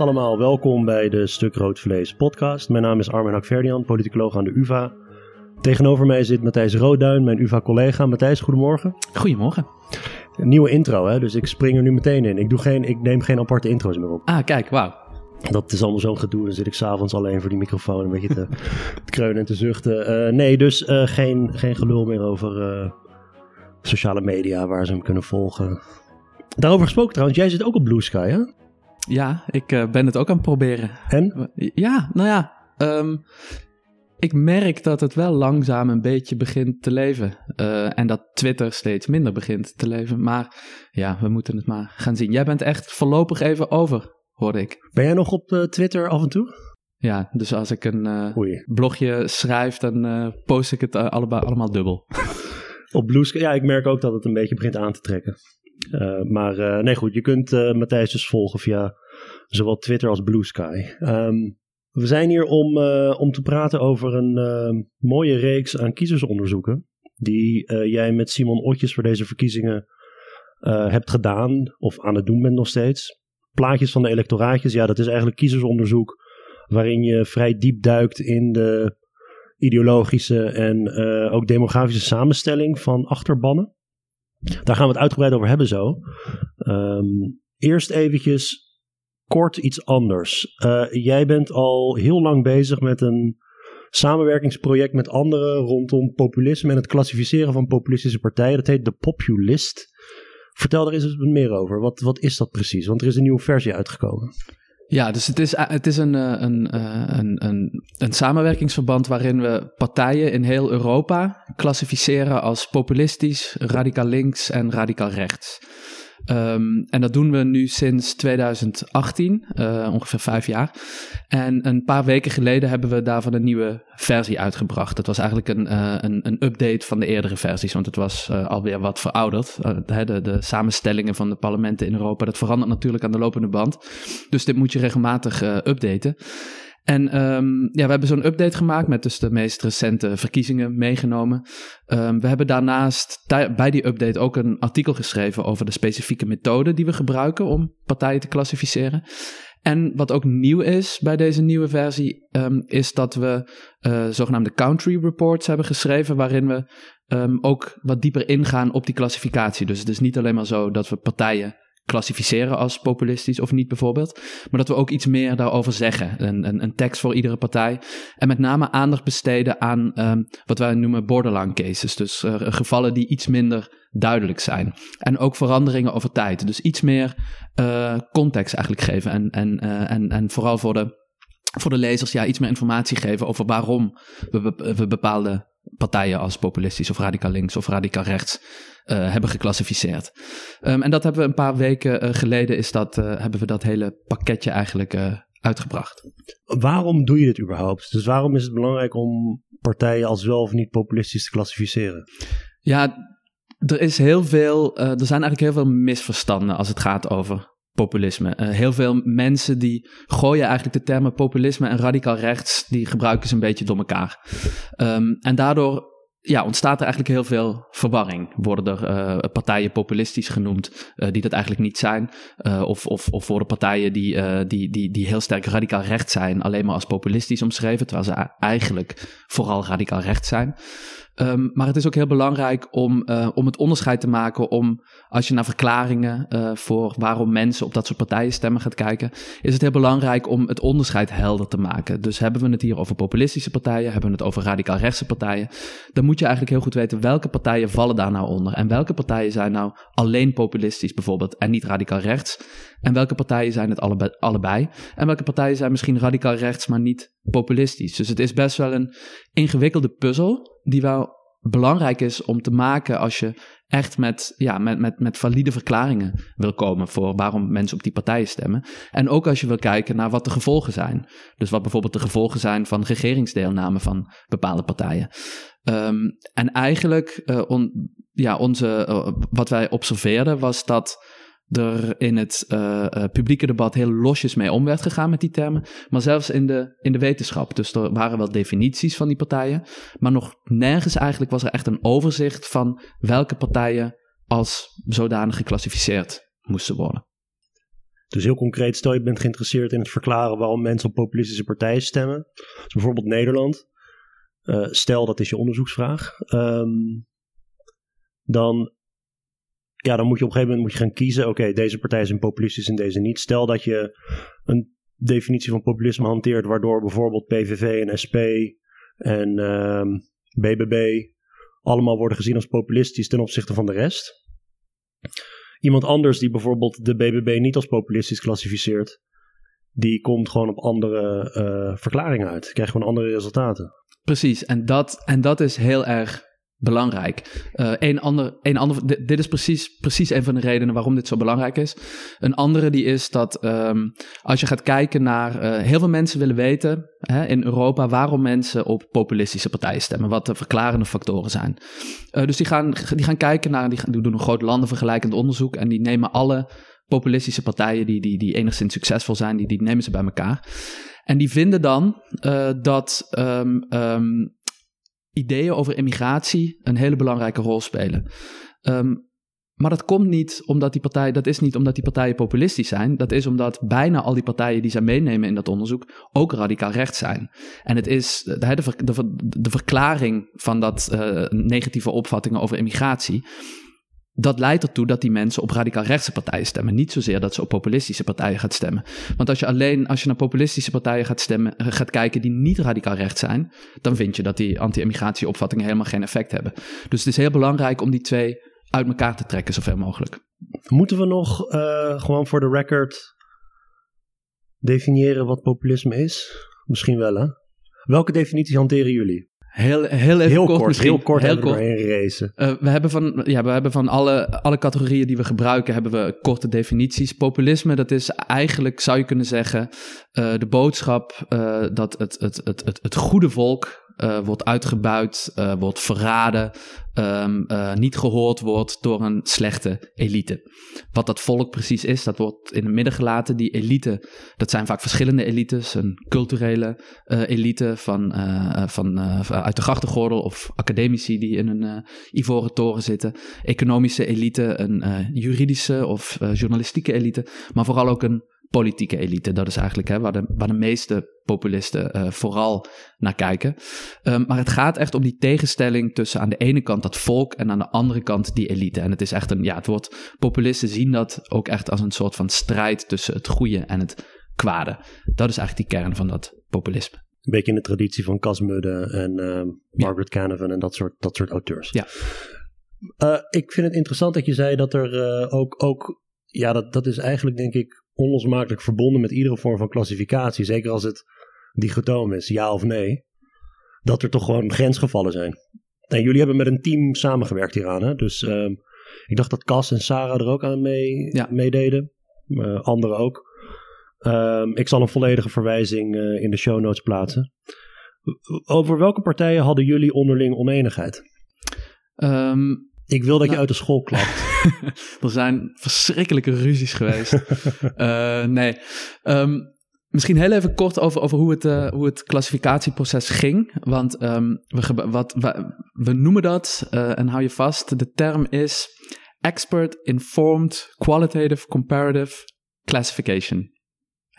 Dag allemaal, welkom bij de Stuk Rood Vlees podcast. Mijn naam is Armin Hakverdian, politicoloog aan de UvA. Tegenover mij zit Matthijs Roodduin, mijn UvA-collega. Matthijs, goedemorgen. Goedemorgen. Een nieuwe intro, hè? dus ik spring er nu meteen in. Ik, doe geen, ik neem geen aparte intro's meer op. Ah, kijk, wauw. Dat is allemaal zo'n gedoe. Dan zit ik s'avonds alleen voor die microfoon een beetje te, te kreunen en te zuchten. Uh, nee, dus uh, geen, geen gelul meer over uh, sociale media waar ze hem kunnen volgen. Daarover gesproken trouwens, jij zit ook op Blue Sky, hè? Ja, ik uh, ben het ook aan het proberen. En? Ja, nou ja. Um, ik merk dat het wel langzaam een beetje begint te leven. Uh, en dat Twitter steeds minder begint te leven. Maar ja, we moeten het maar gaan zien. Jij bent echt voorlopig even over, hoorde ik. Ben jij nog op uh, Twitter af en toe? Ja, dus als ik een uh, blogje schrijf, dan post ik het allebei, allemaal dubbel. op Blue Sky, ja, ik merk ook dat het een beetje begint aan te trekken. Maar nee, goed, je kunt Matthijs dus volgen via zowel Twitter als Blue Sky. Um, we zijn hier om, om te praten over een mooie reeks aan kiezersonderzoeken. Die jij met Simon Otjes voor deze verkiezingen hebt gedaan, of aan het doen bent nog steeds. Plaatjes van de electoraatjes, ja, dat is eigenlijk kiezersonderzoek. Waarin je vrij diep duikt in de ideologische en ook demografische samenstelling van achterbannen. Daar gaan we het uitgebreid over hebben zo. Um, eerst eventjes kort iets anders. Uh, jij bent al heel lang bezig met een samenwerkingsproject met anderen rondom populisme en het klassificeren van populistische partijen. Dat heet de Populist. Vertel er eens wat meer over. Wat, wat is dat precies? Want er is een nieuwe versie uitgekomen. Ja, dus het is, het is een, een, een, een, een samenwerkingsverband waarin we partijen in heel Europa klassificeren als populistisch, radicaal links en radicaal rechts. Um, en dat doen we nu sinds 2018, uh, ongeveer vijf jaar. En een paar weken geleden hebben we daarvan een nieuwe versie uitgebracht. Dat was eigenlijk een, uh, een, een, update van de eerdere versies, want het was uh, alweer wat verouderd. de, de, samenstellingen van de parlementen in Europa, dat verandert natuurlijk aan de lopende band. Dus dit moet je regelmatig updaten. En um, ja, we hebben zo'n update gemaakt met dus de meest recente verkiezingen meegenomen. Um, we hebben daarnaast bij die update ook een artikel geschreven over de specifieke methode die we gebruiken om partijen te klassificeren. En wat ook nieuw is bij deze nieuwe versie, um, is dat we uh, zogenaamde country reports hebben geschreven, waarin we ook wat dieper ingaan op die klassificatie. Dus het is niet alleen maar zo dat we partijen klassificeren als populistisch of niet bijvoorbeeld. Maar dat we ook iets meer daarover zeggen. Een, een, een tekst voor iedere partij. En met name aandacht besteden aan um, wat wij noemen borderline cases. Dus uh, gevallen die iets minder duidelijk zijn. En ook veranderingen over tijd. Dus iets meer uh, context eigenlijk geven. En, en, uh, en, en vooral voor de, voor de lezers ja, iets meer informatie geven over waarom we bepaalde partijen als populistisch of radicaal links of radicaal rechts uh, hebben geclassificeerd. Um, en dat hebben we een paar weken uh, geleden, is dat, uh, hebben we dat hele pakketje eigenlijk uitgebracht. Waarom doe je dit überhaupt? Dus waarom is het belangrijk om partijen als wel of niet populistisch te klassificeren? Ja, er is heel veel, er zijn eigenlijk heel veel misverstanden als het gaat over populisme. Uh, heel veel mensen die gooien eigenlijk de termen populisme en radicaal rechts, die gebruiken ze een beetje door elkaar. Um, en daardoor ja, ontstaat er eigenlijk heel veel verwarring. Worden er uh, partijen populistisch genoemd uh, die dat eigenlijk niet zijn? Uh, of, of, of worden partijen die, die, die, die heel sterk radicaal recht zijn alleen maar als populistisch omschreven, terwijl ze eigenlijk vooral radicaal recht zijn? Um, maar het is ook heel belangrijk om, uh, om het onderscheid te maken om, als je naar verklaringen uh, voor waarom mensen op dat soort partijen stemmen gaat kijken, is het heel belangrijk om het onderscheid helder te maken. Dus hebben we het hier over populistische partijen, hebben we het over radicaal rechtse partijen, dan moet je eigenlijk heel goed weten welke partijen vallen daar nou onder. En welke partijen zijn nou alleen populistisch bijvoorbeeld en niet radicaal rechts. En welke partijen zijn het allebei. En welke partijen zijn misschien radicaal rechts, maar niet populistisch. Dus het is best wel een ingewikkelde puzzel die wel belangrijk is om te maken als je echt met, ja, met, met, met valide verklaringen wil komen voor waarom mensen op die partijen stemmen. En ook als je wil kijken naar wat de gevolgen zijn. Dus wat bijvoorbeeld de gevolgen zijn van regeringsdeelname van bepaalde partijen. Um, en eigenlijk, on, ja, onze, uh, wat wij observeerden was dat er in het uh, uh, publieke debat heel losjes mee om werd gegaan met die termen. Maar zelfs in de, in de wetenschap. Dus er waren wel definities van die partijen. Maar nog nergens eigenlijk was er echt een overzicht van welke partijen als zodanig geclassificeerd moesten worden. Dus heel concreet, stel je bent geïnteresseerd in het verklaren waarom mensen op populistische partijen stemmen. Dus bijvoorbeeld Nederland. Uh, stel dat is je onderzoeksvraag. Um, dan, ja, dan moet je op een gegeven moment moet je gaan kiezen. Oké, deze partij is een populistisch en deze niet. Stel dat je een definitie van populisme hanteert, waardoor bijvoorbeeld PVV en SP en BBB allemaal worden gezien als populistisch ten opzichte van de rest. Iemand anders die bijvoorbeeld de BBB niet als populistisch klassificeert, die komt gewoon op andere uh, verklaringen uit. Krijgt gewoon andere resultaten. Precies, en dat, en dat is heel erg belangrijk. Uh, een ander, een ander, dit, is precies, precies een van de redenen waarom dit zo belangrijk is. Een andere die is dat um, als je gaat kijken naar... Uh, heel veel mensen willen weten hè, in Europa waarom mensen op populistische partijen stemmen. Wat de verklarende factoren zijn. Uh, dus die gaan, die gaan kijken naar... Die, doen een groot landenvergelijkend onderzoek en die nemen alle populistische partijen die, die, die enigszins succesvol zijn, die, die nemen ze bij elkaar. En die vinden dan dat um, um, ideeën over immigratie een hele belangrijke rol spelen. Um, maar dat komt niet omdat die partijen, dat is niet omdat die partijen populistisch zijn. Dat is omdat bijna al die partijen die zij meenemen in dat onderzoek ook radicaal rechts zijn. En het is de, de, de, de verklaring van dat uh, negatieve opvattingen over immigratie dat leidt ertoe dat die mensen op radicaal rechtse partijen stemmen. Niet zozeer dat ze op populistische partijen gaat stemmen. Want als je alleen als je naar populistische partijen gaat, stemmen, eh, gaat kijken die niet radicaal rechts zijn, dan vind je dat die anti-immigratieopvattingen helemaal geen effect hebben. Dus het is heel belangrijk om die twee uit elkaar te trekken, zoveel mogelijk. Moeten we nog uh, gewoon voor de record definiëren wat populisme is? Misschien wel, hè? Welke definitie hanteren jullie? Heel, heel even heel kort, kort heel kort heel kort. Uh, we hebben van, ja, we hebben van alle, alle categorieën die we gebruiken, hebben we korte definities. Populisme, dat is eigenlijk, zou je kunnen zeggen, uh, de boodschap uh, dat het, het, het, het, het goede volk uh, wordt uitgebuit, uh, wordt verraden, um, uh, niet gehoord wordt door een slechte elite. Wat dat volk precies is, dat wordt in het midden gelaten. Die elite, dat zijn vaak verschillende elites. Een culturele elite van, van, uit de grachtengordel of academici die in een ivoren toren zitten. Economische elite, een juridische of journalistieke elite, maar vooral ook een politieke elite. Dat is eigenlijk hè, waar, de, waar de meeste populisten uh, vooral naar kijken. Um, maar het gaat echt om die tegenstelling tussen aan de ene kant dat volk en aan de andere kant die elite. En het is echt een, ja, het wordt, populisten zien dat ook echt als een soort van strijd tussen het goede en het kwade. Dat is eigenlijk die kern van dat populisme. Een beetje in de traditie van Cas Mudde en uh, Margaret ja. Canavan en dat soort, dat soort auteurs. Ja. Uh, ik vind het interessant dat je zei dat er ook, ook ja, dat, dat is eigenlijk denk ik onlosmakelijk verbonden met iedere vorm van klassificatie. Zeker als het dichotoom is, ja of nee. Dat er toch gewoon grensgevallen zijn. En jullie hebben met een team samengewerkt hieraan. Hè? Dus uh, ik dacht dat Cas en Sarah er ook aan mee, ja. meededen. Uh, anderen ook. Uh, ik zal een volledige verwijzing uh, in de show notes plaatsen. Over welke partijen hadden jullie onderling oneenigheid? Um, ik wil dat nou, je uit de school klapt. er zijn verschrikkelijke ruzies geweest. uh, nee. Um, misschien heel even kort over, over hoe, het, uh, hoe het klassificatieproces ging. Want um, we, wat, we, we, noemen dat, uh, en hou je vast, de term is Expert Informed Qualitative Comparative Classification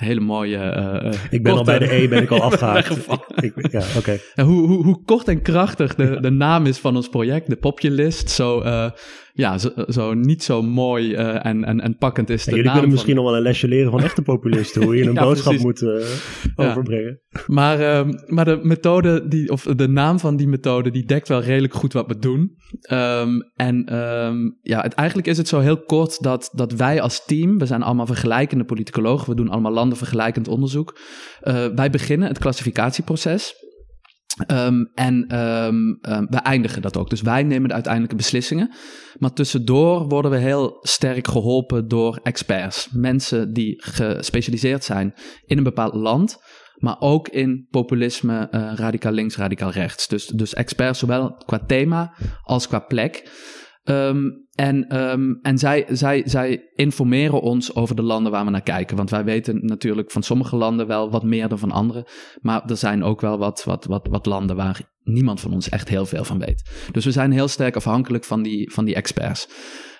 hele mooie. Uh, ik ben al bij de E, ben ik al afgehaakt. ik, ja, oké. Okay. Hoe, hoe, hoe, kort en krachtig de, de naam is van ons project, de Populist. Zo, uh, ja, zo, zo, niet zo mooi uh, en, en, en pakkend is de jullie naam kunnen misschien nog wel een lesje leren van echte populisten, hoe je een ja, boodschap precies. moet uh, overbrengen. Ja. Maar, uh, maar de methode, die, of de naam van die methode, die dekt wel redelijk goed wat we doen. Um, en um, ja, het, eigenlijk is het zo heel kort dat, dat wij als team, we zijn allemaal vergelijkende politicologen, we doen allemaal landenvergelijkend onderzoek. Uh, wij beginnen het klassificatieproces. Um, en um, um, we eindigen dat ook. Dus wij nemen de uiteindelijke beslissingen. Maar tussendoor worden we heel sterk geholpen door experts. Mensen die gespecialiseerd zijn in een bepaald land. Maar ook in populisme, uh, radicaal links, radicaal rechts. Dus, dus experts zowel qua thema als qua plek. En um, en zij, zij, zij informeren ons over de landen waar we naar kijken. Want wij weten natuurlijk van sommige landen wel wat meer dan van andere. Maar er zijn ook wel wat, wat, wat, wat landen waar niemand van ons echt heel veel van weet. Dus we zijn heel sterk afhankelijk van die, van die experts.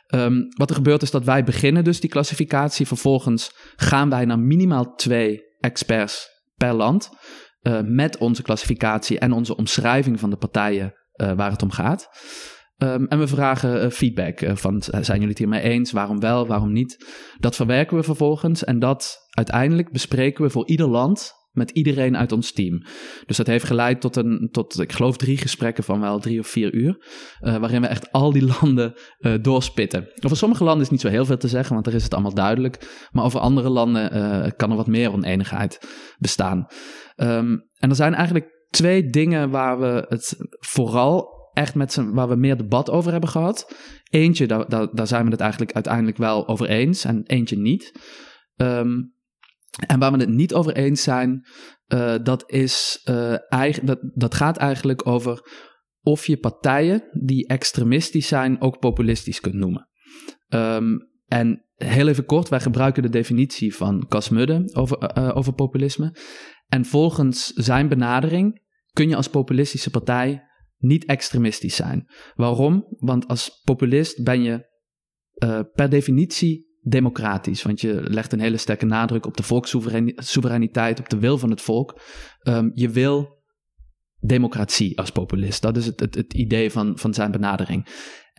Ehm, wat er gebeurt is dat wij beginnen dus die klassificatie. Vervolgens gaan wij naar minimaal twee experts per land. Uh, met onze klassificatie en onze omschrijving van de partijen uh, waar het om gaat. Um, en we vragen uh, feedback van zijn jullie het hiermee eens? Waarom wel, waarom niet? Dat verwerken we vervolgens en dat uiteindelijk bespreken we voor ieder land met iedereen uit ons team. Dus dat heeft geleid tot, een, tot ik geloof, drie gesprekken van wel drie of vier uur. Uh, waarin we echt al die landen doorspitten. Over sommige landen is niet zo heel veel te zeggen, want er is het allemaal duidelijk. Maar over andere landen kan er wat meer oneenigheid bestaan. Um, en er zijn eigenlijk twee dingen waar we het vooral echt met z'n, waar we meer debat over hebben gehad. Eentje, daar, daar, zijn we het eigenlijk uiteindelijk wel over eens en eentje niet. Um, en waar we het niet over eens zijn, uh, dat, is, uh, eigen, dat, dat gaat eigenlijk over of je partijen die extremistisch zijn ook populistisch kunt noemen. Um, en heel even kort, wij gebruiken de definitie van Cas Mudde over, uh, over populisme. En volgens zijn benadering kun je als populistische partij niet extremistisch zijn. Waarom? Want als populist ben je per definitie democratisch. Want je legt een hele sterke nadruk op de volkssoevereiniteit, op de wil van het volk. Um, je wil democratie als populist. Dat is het, het, het, idee van, van zijn benadering.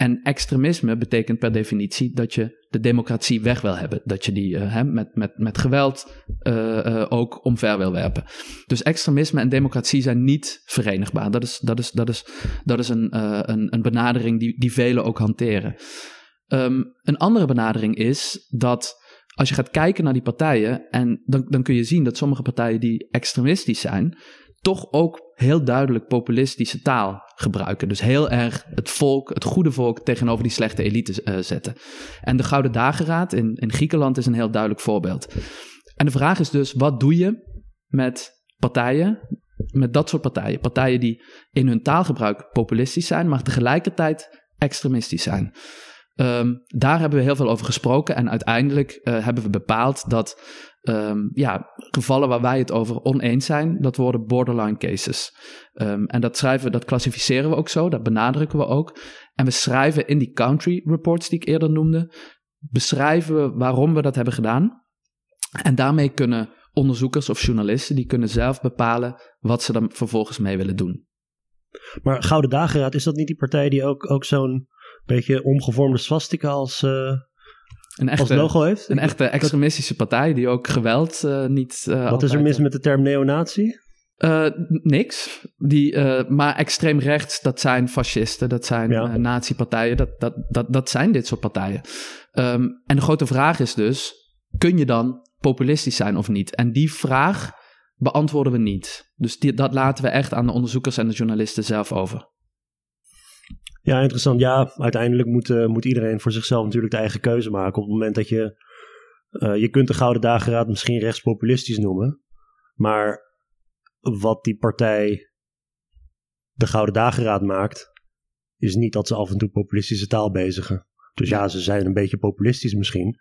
En extremisme betekent per definitie dat je de democratie weg wil hebben. Dat je die uh, met, met, met geweld uh, uh, ook omver wil werpen. Dus extremisme en democratie zijn niet verenigbaar. Dat is, dat is, dat is, dat is een, een, een benadering die, die velen ook hanteren. Um, een andere benadering is dat als je gaat kijken naar die partijen, en dan, dan kun je zien dat sommige partijen die extremistisch zijn, toch ook heel duidelijk populistische taal gebruiken. Dus heel erg het volk, het goede volk, tegenover die slechte elite uh, zetten. En de Gouden Dageraad in, in Griekenland is een heel duidelijk voorbeeld. En de vraag is dus, wat doe je met partijen, met dat soort partijen? Partijen die in hun taalgebruik populistisch zijn, maar tegelijkertijd extremistisch zijn. Um, daar hebben we heel veel over gesproken en uiteindelijk uh, hebben we bepaald dat um, ja, gevallen waar wij het over oneens zijn, dat worden borderline cases. Um, en dat schrijven, dat klassificeren we ook zo, dat benadrukken we ook. En we schrijven in die country reports die ik eerder noemde, beschrijven we waarom we dat hebben gedaan. En daarmee kunnen onderzoekers of journalisten, die kunnen zelf bepalen wat ze dan vervolgens mee willen doen. Maar Gouden Dageraad, is dat niet die partij die ook, ook zo'n beetje omgevormde swastika als, uh, een echte, als logo heeft. Een echte extremistische partij die ook geweld uh, niet. Uh, Wat is er mis met de term neonazi? Niks. Die, maar extreem rechts, dat zijn fascisten, dat zijn ja. nazi-partijen, dat, dat, dat, dat zijn dit soort partijen. Um, en de grote vraag is dus, kun je dan populistisch zijn of niet? En die vraag beantwoorden we niet. Dus die, dat laten we echt aan de onderzoekers en de journalisten zelf over. Ja, interessant. Ja, uiteindelijk moet, uh, moet iedereen voor zichzelf natuurlijk de eigen keuze maken. Op het moment dat je. Uh, je kunt de Gouden Dageraad misschien rechtspopulistisch noemen. Maar wat die partij de Gouden Dageraad maakt. is niet dat ze af en toe populistische taal bezigen. Dus ja, ze zijn een beetje populistisch misschien.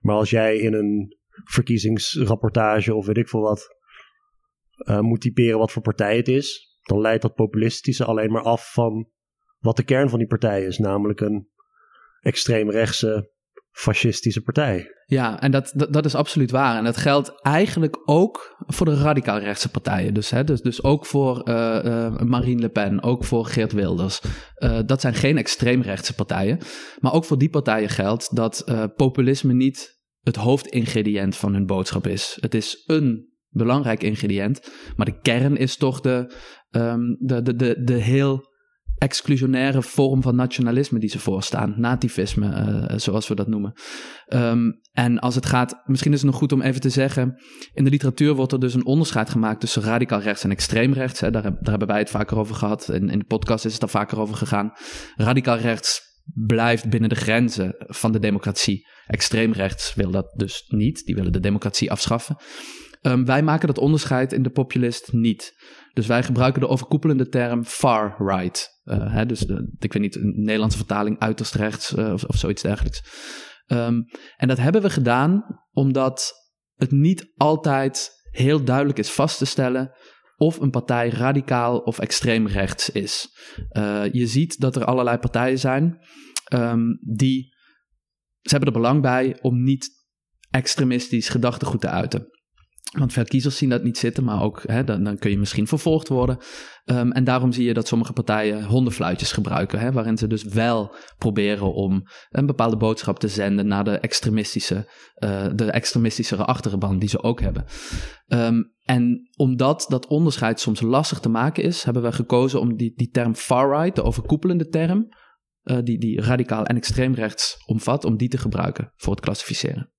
Maar als jij in een verkiezingsrapportage of weet ik veel wat. Uh, moet typeren wat voor partij het is. dan leidt dat populistische alleen maar af van wat de kern van die partij is, namelijk een extreemrechtse fascistische partij. Ja, en dat, dat, is absoluut waar. En dat geldt eigenlijk ook voor de radicaal rechtse partijen. Dus, hè, dus, dus ook voor uh, uh, Marine Le Pen, ook voor Geert Wilders. Uh, dat zijn geen extreemrechtse partijen. Maar ook voor die partijen geldt dat populisme niet het hoofdingrediënt van hun boodschap is. Het is een belangrijk ingrediënt, maar de kern is toch de, um, de, de, de, de heel exclusionaire vorm van nationalisme die ze voorstaan. Nativisme, uh, zoals we dat noemen. Um, en als het gaat, misschien is het nog goed om even te zeggen. In de literatuur wordt er dus een onderscheid gemaakt tussen radicaal rechts en extreem rechts. Hè. Daar, daar, hebben wij het vaker over gehad. In, in de podcast is het daar vaker over gegaan. Radicaal rechts blijft binnen de grenzen van de democratie. Extreem rechts wil dat dus niet. Die willen de democratie afschaffen. Um, wij maken dat onderscheid in de populist niet. Dus wij gebruiken de overkoepelende term far right. Uh, hè, dus ik weet niet, een Nederlandse vertaling uiterst rechts uh, of, of, zoiets dergelijks. Um, en dat hebben we gedaan omdat het niet altijd heel duidelijk is vast te stellen of een partij radicaal of extreem rechts is. Uh, je ziet dat er allerlei partijen zijn um, die ze hebben er belang bij om niet extremistisch gedachtegoed te uiten. Want veel kiezers zien dat niet zitten, maar ook hè, dan, dan kun je misschien vervolgd worden. Um, en daarom zie je dat sommige partijen hondenfluitjes gebruiken, hè, waarin ze dus wel proberen om een bepaalde boodschap te zenden naar de extremistische, uh, de extremistischere achterban die ze ook hebben. Um, en omdat dat onderscheid soms lastig te maken is, hebben we gekozen om die, die term far-right, de overkoepelende term, uh, die, die radicaal en extreemrechts omvat, om die te gebruiken voor het klassificeren.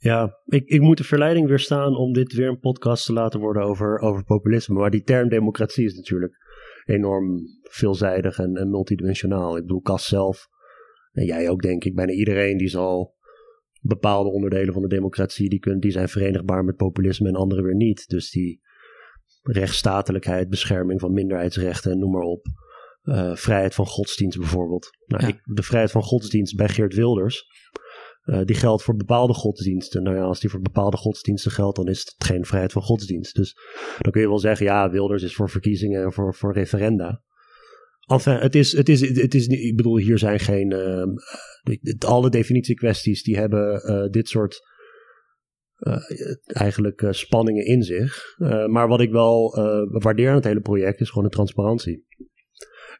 Ja, ik, ik moet de verleiding weerstaan om dit weer een podcast te laten worden over, over populisme. Maar die term democratie is natuurlijk enorm veelzijdig en, en multidimensionaal. Ik bedoel, Cas zelf, en jij ook denk ik, bijna iedereen die zal bepaalde onderdelen van de democratie, die, kunnen, die zijn verenigbaar met populisme en andere weer niet. Dus die rechtsstatelijkheid, bescherming van minderheidsrechten en noem maar op. Uh, vrijheid van godsdienst bijvoorbeeld. Nou, ik, de vrijheid van godsdienst bij Geert Wilders uh, die geldt voor bepaalde godsdiensten. Nou ja, als die voor bepaalde godsdiensten geldt, dan is het geen vrijheid van godsdienst. Dus dan kun je wel zeggen, ja, Wilders is voor verkiezingen en voor, voor referenda. Enfin, het is, het is, het is ik bedoel, hier zijn geen, uh, alle definitiekwesties die hebben uh, dit soort eigenlijk spanningen in zich. maar wat ik wel waardeer aan het hele project is gewoon de transparantie.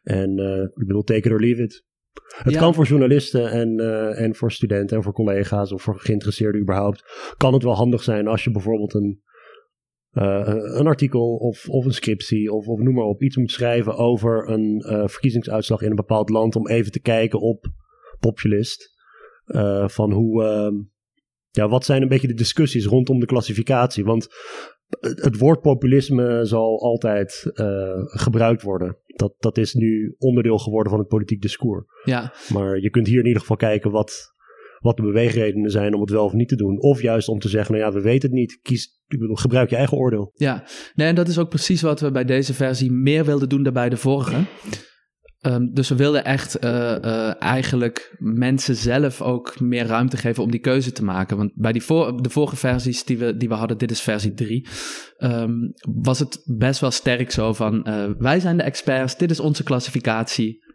En ik bedoel, take it or leave it. Het kan voor journalisten en, uh, en voor studenten en voor collega's of voor geïnteresseerden überhaupt. Kan het wel handig zijn als je bijvoorbeeld een, uh, een artikel of, of een scriptie of, of noem maar op iets moet schrijven over een uh, verkiezingsuitslag in een bepaald land. Om even te kijken op Populist. van hoe, ja, wat zijn een beetje de discussies rondom de klassificatie. Want het woord populisme zal altijd uh, gebruikt worden. Dat, dat is nu onderdeel geworden van het politiek discours. Ja. Maar je kunt hier in ieder geval kijken wat, wat de beweegredenen zijn om het wel of niet te doen. Of juist om te zeggen, nou ja, we weten het niet. Kies, gebruik je eigen oordeel. Ja, nee, en dat is ook precies wat we bij deze versie meer wilden doen dan bij de vorige. Um, dus we wilden echt uh, uh, eigenlijk mensen zelf ook meer ruimte geven om die keuze te maken. Want bij die de vorige versies die we, die we hadden, dit is versie 3, um, ehm, was het best wel sterk zo van uh, wij zijn de experts, dit is onze klassificatie.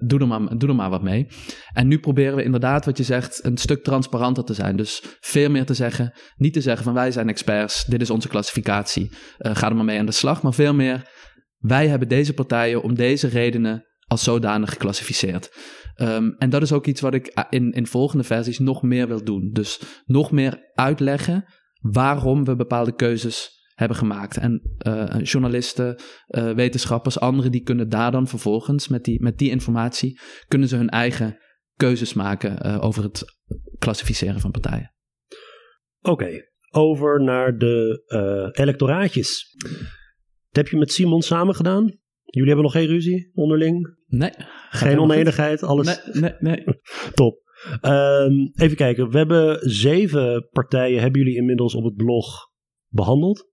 doe, er maar, doe er maar wat mee. En nu proberen we inderdaad, wat je zegt, een stuk transparanter te zijn. Dus veel meer te zeggen. Niet te zeggen van wij zijn experts, dit is onze klassificatie. ga er maar mee aan de slag. Maar veel meer wij hebben deze partijen om deze redenen als zodanig geclassificeerd. Um, en dat is ook iets wat ik eh, in, in volgende versies nog meer wil doen. Dus nog meer uitleggen waarom we bepaalde keuzes hebben gemaakt. En uh, journalisten, uh, wetenschappers, anderen, die kunnen daar dan vervolgens met die, met die informatie, kunnen ze hun eigen keuzes maken over het klassificeren van partijen. Oké, over naar de electoraatjes. Dat heb je met Simon samen gedaan? Jullie hebben nog geen ruzie onderling? Nee. Geen oneenigheid? Alles? Nee, nee, nee. Top. Um, even kijken. We hebben zeven partijen. Hebben jullie inmiddels op het blog behandeld?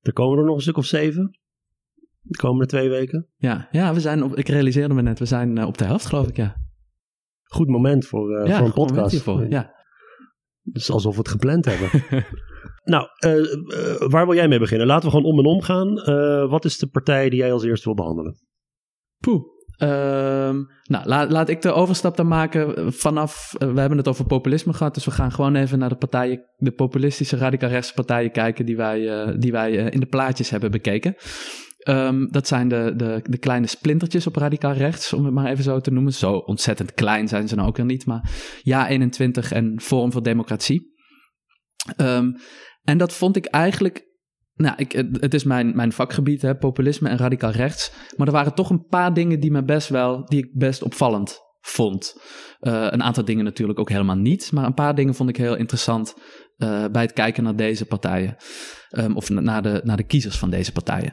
Er komen er nog een stuk of zeven. De komende twee weken. Ja, ja we zijn op, ik realiseerde me net. We zijn uh, op de helft, geloof ik, ja. Goed moment voor, uh, ja, voor een podcast. Hiervoor, ja. Het is alsof we het gepland hebben. Nou, uh, uh, waar wil jij mee beginnen? Laten we gewoon om en om gaan. Uh, wat is de partij die jij als eerste wil behandelen? Poeh. Um, nou, laat, laat ik de overstap dan maken vanaf. we hebben het over populisme gehad, dus we gaan gewoon even naar de partijen, de populistische radicaal rechtse partijen kijken die wij, die wij in de plaatjes hebben bekeken. Um, dat zijn de, de, de, kleine splintertjes op radicaal rechts, om het maar even zo te noemen. Zo ontzettend klein zijn ze nou ook weer niet, maar ja 21 en Forum voor Democratie. Um, en dat vond ik eigenlijk. Nou, ik, het is mijn, mijn vakgebied, hè, populisme en radicaal rechts. Maar er waren toch een paar dingen die me best wel, die ik best opvallend vond. Uh, een aantal dingen natuurlijk ook helemaal niet. Maar een paar dingen vond ik heel interessant uh, bij het kijken naar deze partijen. Um, of naar de, naar de kiezers van deze partijen.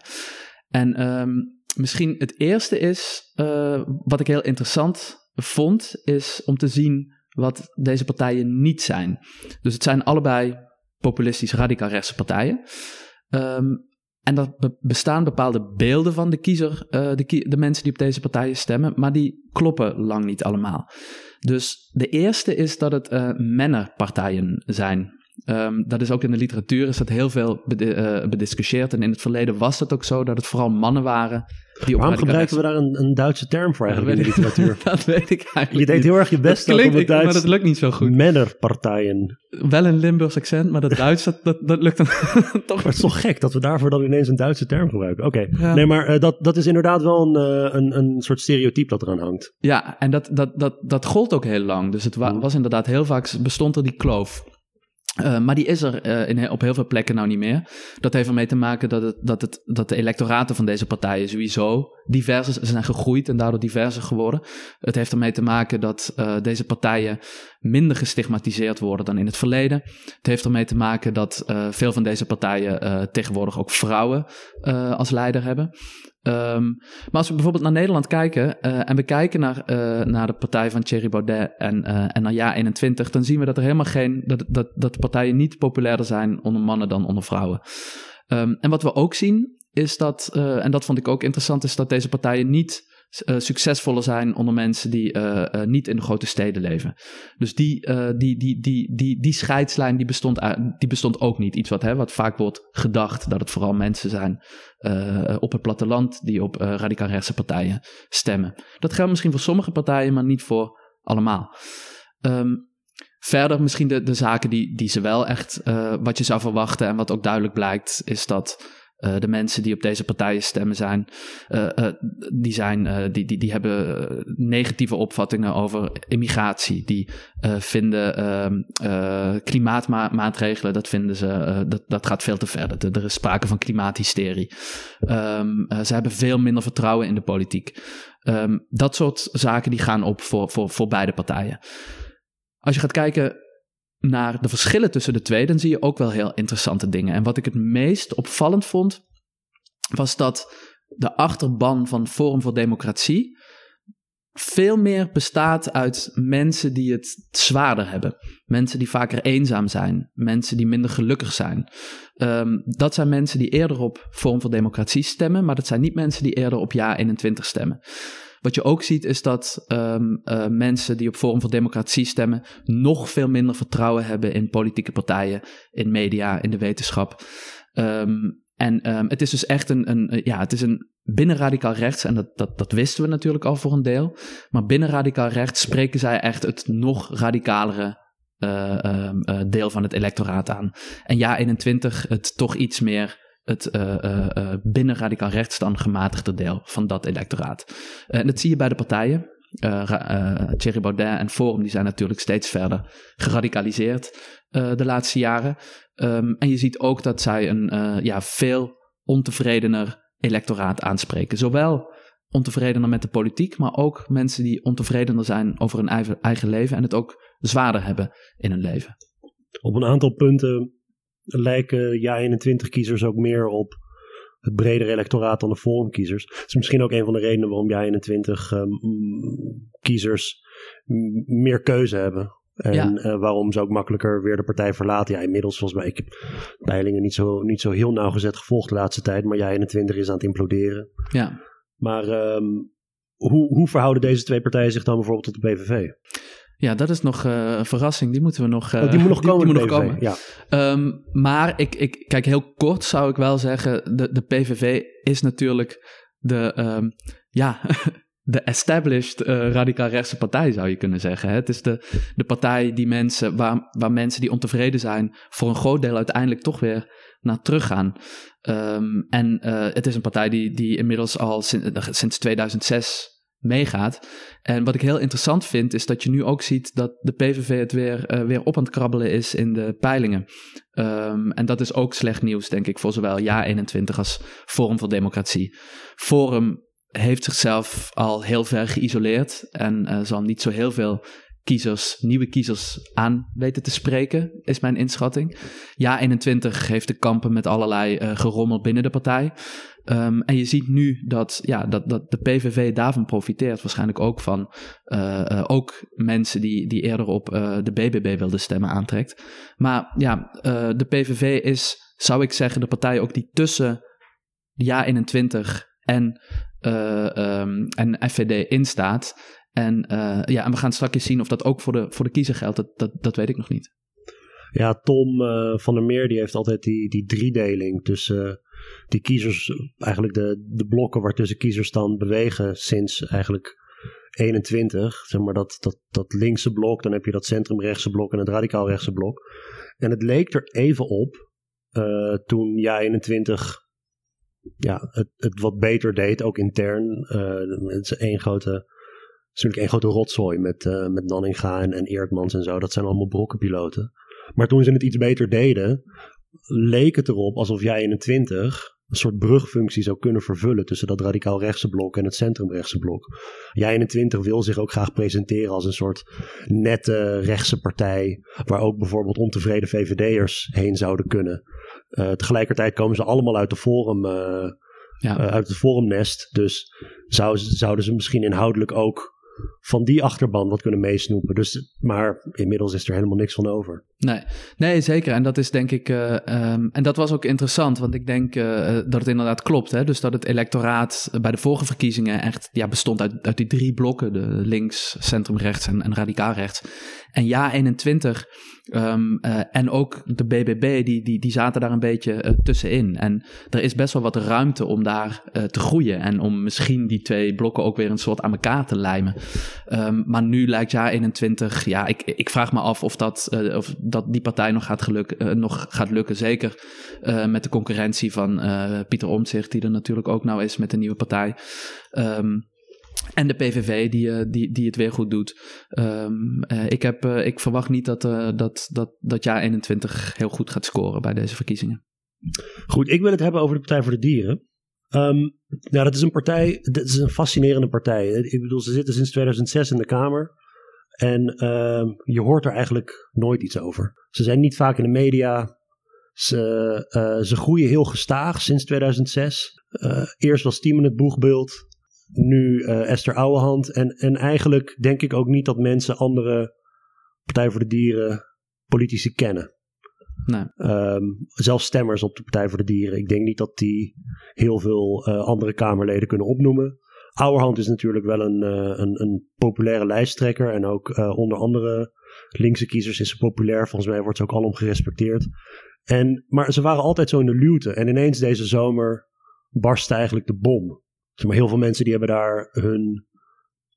En um, misschien het eerste is, uh, wat ik heel interessant vond, is om te zien wat deze partijen niet zijn. Dus het zijn allebei populistisch radicaal rechtse partijen. Um, en er bestaan bepaalde beelden van de kiezer, uh, de, de, mensen die op deze partijen stemmen, maar die kloppen lang niet allemaal. Dus de eerste is dat het uh, zijn. Ehm, dat is ook in de literatuur is dat heel veel bedi- bediscussieerd. En in het verleden was het ook zo dat het vooral mannen waren die op Waarom gebruiken we daar een, een Duitse term voor eigenlijk in de literatuur? dat weet ik eigenlijk Je deed heel erg je best dat klinkt, om het Duits... maar dat lukt niet zo goed. Männerpartijen. Wel een Limburgs accent, maar dat Duits, dat, dat, dat lukt dan toch Maar het is toch gek dat we daarvoor dan ineens een Duitse term gebruiken. Oké, Ja. nee, maar eh, dat, dat is inderdaad wel een, eh, een, een soort stereotype dat eraan hangt. Ja, en dat, dat, dat, dat gold ook heel lang. Dus het wa- Mhm. was inderdaad heel vaak, bestond er die kloof. Eh, maar die is er eh, in, op heel veel plekken nou niet meer. Dat heeft ermee te maken dat, het, dat, het, dat de electoraten van deze partijen sowieso diverser zijn gegroeid en daardoor diverser geworden. Het heeft ermee te maken dat eh, deze partijen minder gestigmatiseerd worden dan in het verleden. Het heeft ermee te maken dat veel van deze partijen tegenwoordig ook vrouwen als leider hebben. Ehm, maar als we bijvoorbeeld naar Nederland kijken eh, en we kijken naar, eh, naar de partij van Thierry Baudet en, eh, en naar Ja 21, dan zien we dat er helemaal geen, dat, dat, dat partijen niet populairder zijn onder mannen dan onder vrouwen. Ehm, en wat we ook zien is dat, en dat vond ik ook interessant, is dat deze partijen niet eh, succesvoller zijn onder mensen die eh, niet in de grote steden leven. Dus die, die, die, die, die, die scheidslijn die bestond, die bestond ook niet. Iets wat, hè, wat vaak wordt gedacht, dat het vooral mensen zijn op het platteland die op radicaal rechtse partijen stemmen. Dat geldt misschien voor sommige partijen, maar niet voor allemaal. Ehm, verder misschien de, de zaken die, die ze wel echt, wat je zou verwachten en wat ook duidelijk blijkt, is dat eh, de mensen die op deze partijen stemmen zijn, eh, eh, die, zijn die, die, die hebben negatieve opvattingen over immigratie. Die vinden ehm, eh, klimaatmaatregelen, dat vinden ze, dat, dat gaat veel te ver. Er is sprake van klimaathysterie. Ehm, eh, ze hebben veel minder vertrouwen in de politiek. Ehm, dat soort zaken die gaan op voor, voor, voor beide partijen. Als je gaat kijken naar de verschillen tussen de twee, dan zie je ook wel heel interessante dingen. En wat ik het meest opvallend vond, was dat de achterban van Forum voor Democratie veel meer bestaat uit mensen die het zwaarder hebben. Mensen die vaker eenzaam zijn. Mensen die minder gelukkig zijn. Ehm, dat zijn mensen die eerder op Forum voor Democratie stemmen, maar dat zijn niet mensen die eerder op Ja 21 stemmen. Wat je ook ziet is dat ehm, eh, mensen die op Forum voor Democratie stemmen nog veel minder vertrouwen hebben in politieke partijen, in media, in de wetenschap. Ehm, en ehm, het is dus echt een, een, ja, het is een binnen radicaal rechts, en dat, dat, dat wisten we natuurlijk al voor een deel, maar binnen radicaal rechts spreken zij echt het nog radicalere eh, eh, deel van het electoraat aan. En ja, 21 het toch iets meer het eh, binnen radicaal rechts dan gematigde deel van dat electoraat. En dat zie je bij de partijen. Thierry Baudet en Forum die zijn natuurlijk steeds verder geradicaliseerd de laatste jaren. Ehm, en je ziet ook dat zij een ja, veel ontevredener electoraat aanspreken. Zowel ontevredener met de politiek, maar ook mensen die ontevredener zijn over hun eigen, eigen leven en het ook zwaarder hebben in hun leven. Op een aantal punten lijken Ja21-kiezers ook meer op het bredere electoraat dan de Forum-kiezers. Dat is misschien ook een van de redenen waarom Ja21-kiezers meer keuze hebben. En Ja. eh, waarom ze ook makkelijker weer de partij verlaten. Ja, inmiddels volgens mij, ik heb peilingen niet zo, niet zo heel nauwgezet gevolgd de laatste tijd. Maar Ja21 is aan het imploderen. Ja, Maar ehm, hoe, hoe verhouden deze twee partijen zich dan bijvoorbeeld tot de PVV? Ja dat is nog eh, een verrassing. Die moeten we nog, eh, Oh, die moet nog komen, die moet nog komen. Ja. Ehm, maar ik, ik, kijk, heel kort zou ik wel zeggen: de, de PVV is natuurlijk de, ehm, ja, de established eh, radicaal rechtse partij, zou je kunnen zeggen. Hè? Het is de, de partij die mensen, waar, waar mensen die ontevreden zijn, voor een groot deel uiteindelijk toch weer naar teruggaan. Ehm, en eh, het is een partij die, die inmiddels al sinds, sinds 2006 meegaat. En wat ik heel interessant vind, is dat je nu ook ziet dat de PVV het weer, eh, weer op aan het krabbelen is in de peilingen. Ehm, en dat is ook slecht nieuws, denk ik, voor zowel Ja21 als Forum voor Democratie. Forum heeft zichzelf al heel ver geïsoleerd en eh, zal niet zo heel veel kiezers, nieuwe kiezers aan weten te spreken, is mijn inschatting. Ja21 heeft te kampen met allerlei eh, gerommel binnen de partij. Ehm, en je ziet nu dat, ja, dat, dat de PVV daarvan profiteert. Waarschijnlijk ook van eh, eh, ook mensen die, die eerder op de BBB wilden stemmen aantrekt. Maar ja, de PVV is, zou ik zeggen, de partij ook die tussen Ja21 en, eh, ehm, en FVD instaat. En, eh, ja, en we gaan straks zien of dat ook voor de, voor de kiezer geldt. Dat, dat, dat weet ik nog niet. Ja, Tom uh, van der Meer die heeft altijd die, die driedeling tussen uh, die kiezers, eigenlijk de, de blokken waartussen kiezers dan bewegen sinds eigenlijk 21. Zeg maar dat, dat, dat linkse blok, dan heb je dat centrumrechtse blok en het radicaal rechtse blok. En het leek er even op toen ja 21 ja, het, het wat beter deed, ook intern. het is één grote, natuurlijk één grote rotzooi met, met Nanninga en, en Eertmans en zo. Dat zijn allemaal brokkenpiloten. Maar toen ze het iets beter deden, leek het erop alsof jij 21 een soort brugfunctie zou kunnen vervullen tussen dat radicaal rechtse blok en het centrumrechtse blok. Jij 21 wil zich ook graag presenteren als een soort nette rechtse partij, waar ook bijvoorbeeld ontevreden VVD'ers heen zouden kunnen. Uh, tegelijkertijd komen ze allemaal uit de forum, uh, ja. uh, uit het forumnest, dus zou, zouden ze misschien inhoudelijk ook van die achterban wat kunnen meesnoepen. Dus, maar inmiddels is er helemaal niks van over. Nee, nee zeker. En dat is denk ik. Uh, um, en dat was ook interessant, want ik denk uh, dat het inderdaad klopt. Hè? Dus dat het electoraat bij de vorige verkiezingen echt ja, bestond uit, uit die drie blokken: de links, centrum rechts en, en radicaal rechts. En ja, 21 um, uh, en ook de BBB, die, die, die zaten daar een beetje tussenin. En er is best wel wat ruimte om daar te groeien. En om misschien die twee blokken ook weer een soort aan elkaar te lijmen. Um, maar nu lijkt jaar 21, ja, ik, ik vraag me af of dat, of dat die partij nog gaat, geluk, nog gaat lukken. Zeker met de concurrentie van Pieter Omtzigt, die er natuurlijk ook nou is met de nieuwe partij. Um, en de PVV die, die, die het weer goed doet. Uh, ik, heb, ik verwacht niet dat, dat, dat, dat jaar 21 heel goed gaat scoren bij deze verkiezingen. Goed, ik wil het hebben over de Partij voor de Dieren. Um, nou, dat is een partij, dat is een fascinerende partij. Ik bedoel, ze zitten sinds 2006 in de Kamer. En um, je hoort er eigenlijk nooit iets over. Ze zijn niet vaak in de media. Ze, ze groeien heel gestaag sinds 2006. eerst was Team in het boegbeeld nu uh, Esther Ouwehand. En, en eigenlijk denk ik ook niet dat mensen andere Partij voor de Dieren politici kennen. Nee. Um, zelfs stemmers op de Partij voor de Dieren. Ik denk niet dat die heel veel uh, andere Kamerleden kunnen opnoemen. Ouwerhand is natuurlijk wel een, uh, een, een, populaire lijsttrekker. En ook onder andere linkse kiezers is ze populair. Volgens mij wordt ze ook alom gerespecteerd. En, maar ze waren altijd zo in de luwte. En ineens deze zomer barstte eigenlijk de bom. Maar, heel veel mensen die hebben daar hun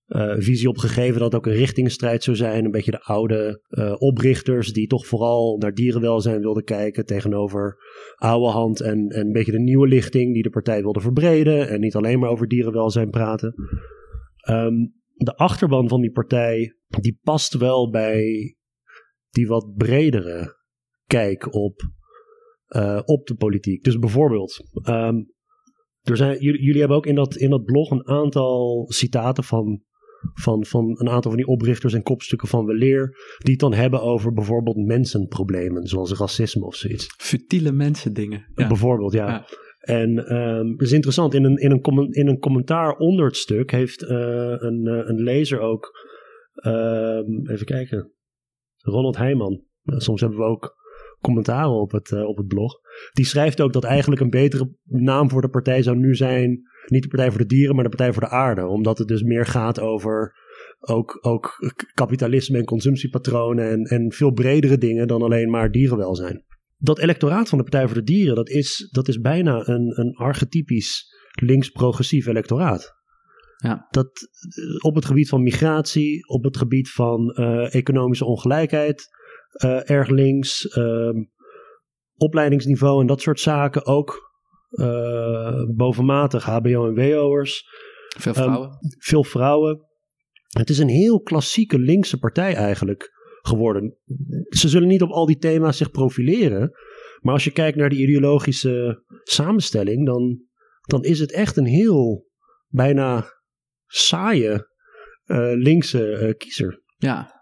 uh, visie op gegeven dat het ook een richtingstrijd zou zijn. Een beetje de oude uh, oprichters die toch vooral naar dierenwelzijn wilden kijken tegenover oude hand en, en een beetje de nieuwe lichting die de partij wilde verbreden en niet alleen maar over dierenwelzijn praten. Um, de achterban van die partij die past wel bij die wat bredere kijk op, uh, op de politiek. Dus bijvoorbeeld, um, er zijn, jullie, jullie hebben ook in dat, in dat blog een aantal citaten van, van, van een aantal van die oprichters en kopstukken van Weleer. Die het dan hebben over bijvoorbeeld mensenproblemen, zoals racisme of zoiets. Futiele mensendingen. Ja. Bijvoorbeeld, ja. ja. En um, het is interessant, in een, in, een in een commentaar onder het stuk heeft uh, een, uh, een lezer ook, um, even kijken, Ronald Heijman. Soms hebben we ook commentaren op het, uh, op het blog. Die schrijft ook dat eigenlijk een betere naam voor de partij zou nu zijn. Niet de Partij voor de Dieren, maar de Partij voor de Aarde. Omdat het dus meer gaat over ook, ook kapitalisme en consumptiepatronen. En, en veel bredere dingen dan alleen maar dierenwelzijn. Dat electoraat van de Partij voor de Dieren, dat is, dat is bijna een, een archetypisch links-progressief electoraat. Ja. Dat eh, op het gebied van migratie, op het gebied van uh, economische ongelijkheid, uh, erg links. Uh, opleidingsniveau en dat soort zaken ook uh, bovenmatig. HBO en WO'ers. Veel vrouwen. Um, veel vrouwen. Het is een heel klassieke linkse partij eigenlijk geworden. Ze zullen niet op al die thema's zich profileren. Maar als je kijkt naar de ideologische samenstelling, dan, dan is het echt een heel bijna saaie uh, linkse uh, kiezer. Ja,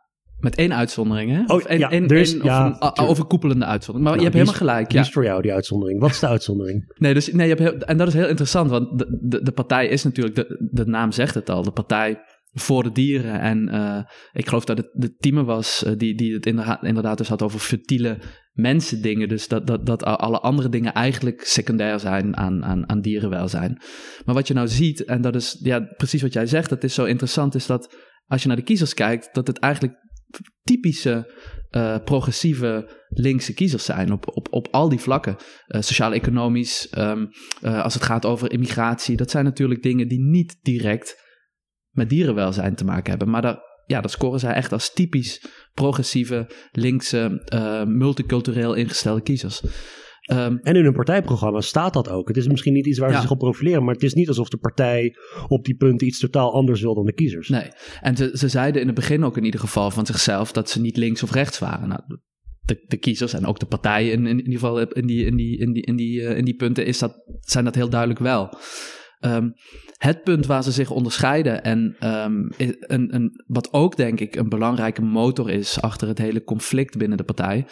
met één uitzondering, hè? Oh, ja, een, ja, of een overkoepelende uitzondering. Maar nou, je hebt helemaal gelijk. Die Ja. is voor jou, die uitzondering. Wat is de uitzondering? Nee, dus, nee je hebt heel, en dat is heel interessant, want de, de, de partij is natuurlijk, de, de naam zegt het al, de partij voor de dieren. En uh, ik geloof dat het de team was uh, die, die het inderdaad, inderdaad dus had over futiele mensendingen. Dus dat, dat, dat alle andere dingen eigenlijk secundair zijn aan, aan, aan dierenwelzijn. Maar wat je nou ziet, en dat is ja, precies wat jij zegt, dat is zo interessant, is dat als je naar de kiezers kijkt, dat het eigenlijk typische uh, progressieve linkse kiezers zijn op, op, op al die vlakken. Uh, Sociaal-economisch, um, uh, als het gaat over immigratie, dat zijn natuurlijk dingen die niet direct met dierenwelzijn te maken hebben. Maar daar, ja, dat scoren zij echt als typisch progressieve, linkse, multicultureel ingestelde kiezers. Um, en in hun partijprogramma staat dat ook. Het is misschien niet iets waar ze zich op profileren, maar het is niet alsof de partij op die punten iets totaal anders wil dan de kiezers. Nee, en ze, ze zeiden in het begin ook in ieder geval van zichzelf dat ze niet links of rechts waren. Nou, de, de kiezers en ook de partijen in, in, ieder geval in die, in die, in die, in die, uh, in die punten is dat, zijn dat heel duidelijk wel. Um, het punt waar ze zich onderscheiden en um, een, een, wat ook denk ik een belangrijke motor is achter het hele conflict binnen de partij,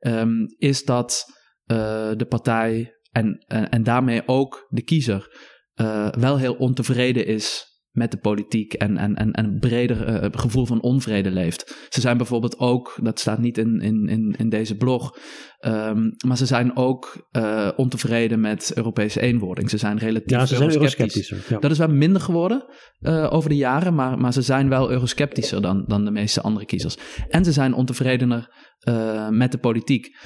um, is dat uh, de partij en, en, en, daarmee ook de kiezer uh, wel heel ontevreden is met de politiek en, en, en, en een breder uh, gevoel van onvrede leeft. Ze zijn bijvoorbeeld ook, dat staat niet in, in, in, deze blog, um, maar ze zijn ook uh, ontevreden met Europese eenwording. Ze zijn relatief ja, ze zijn eurosceptischer. Ja. Dat is wel minder geworden uh, over de jaren, maar, maar ze zijn wel eurosceptischer dan, dan de meeste andere kiezers. En ze zijn ontevredener met de politiek.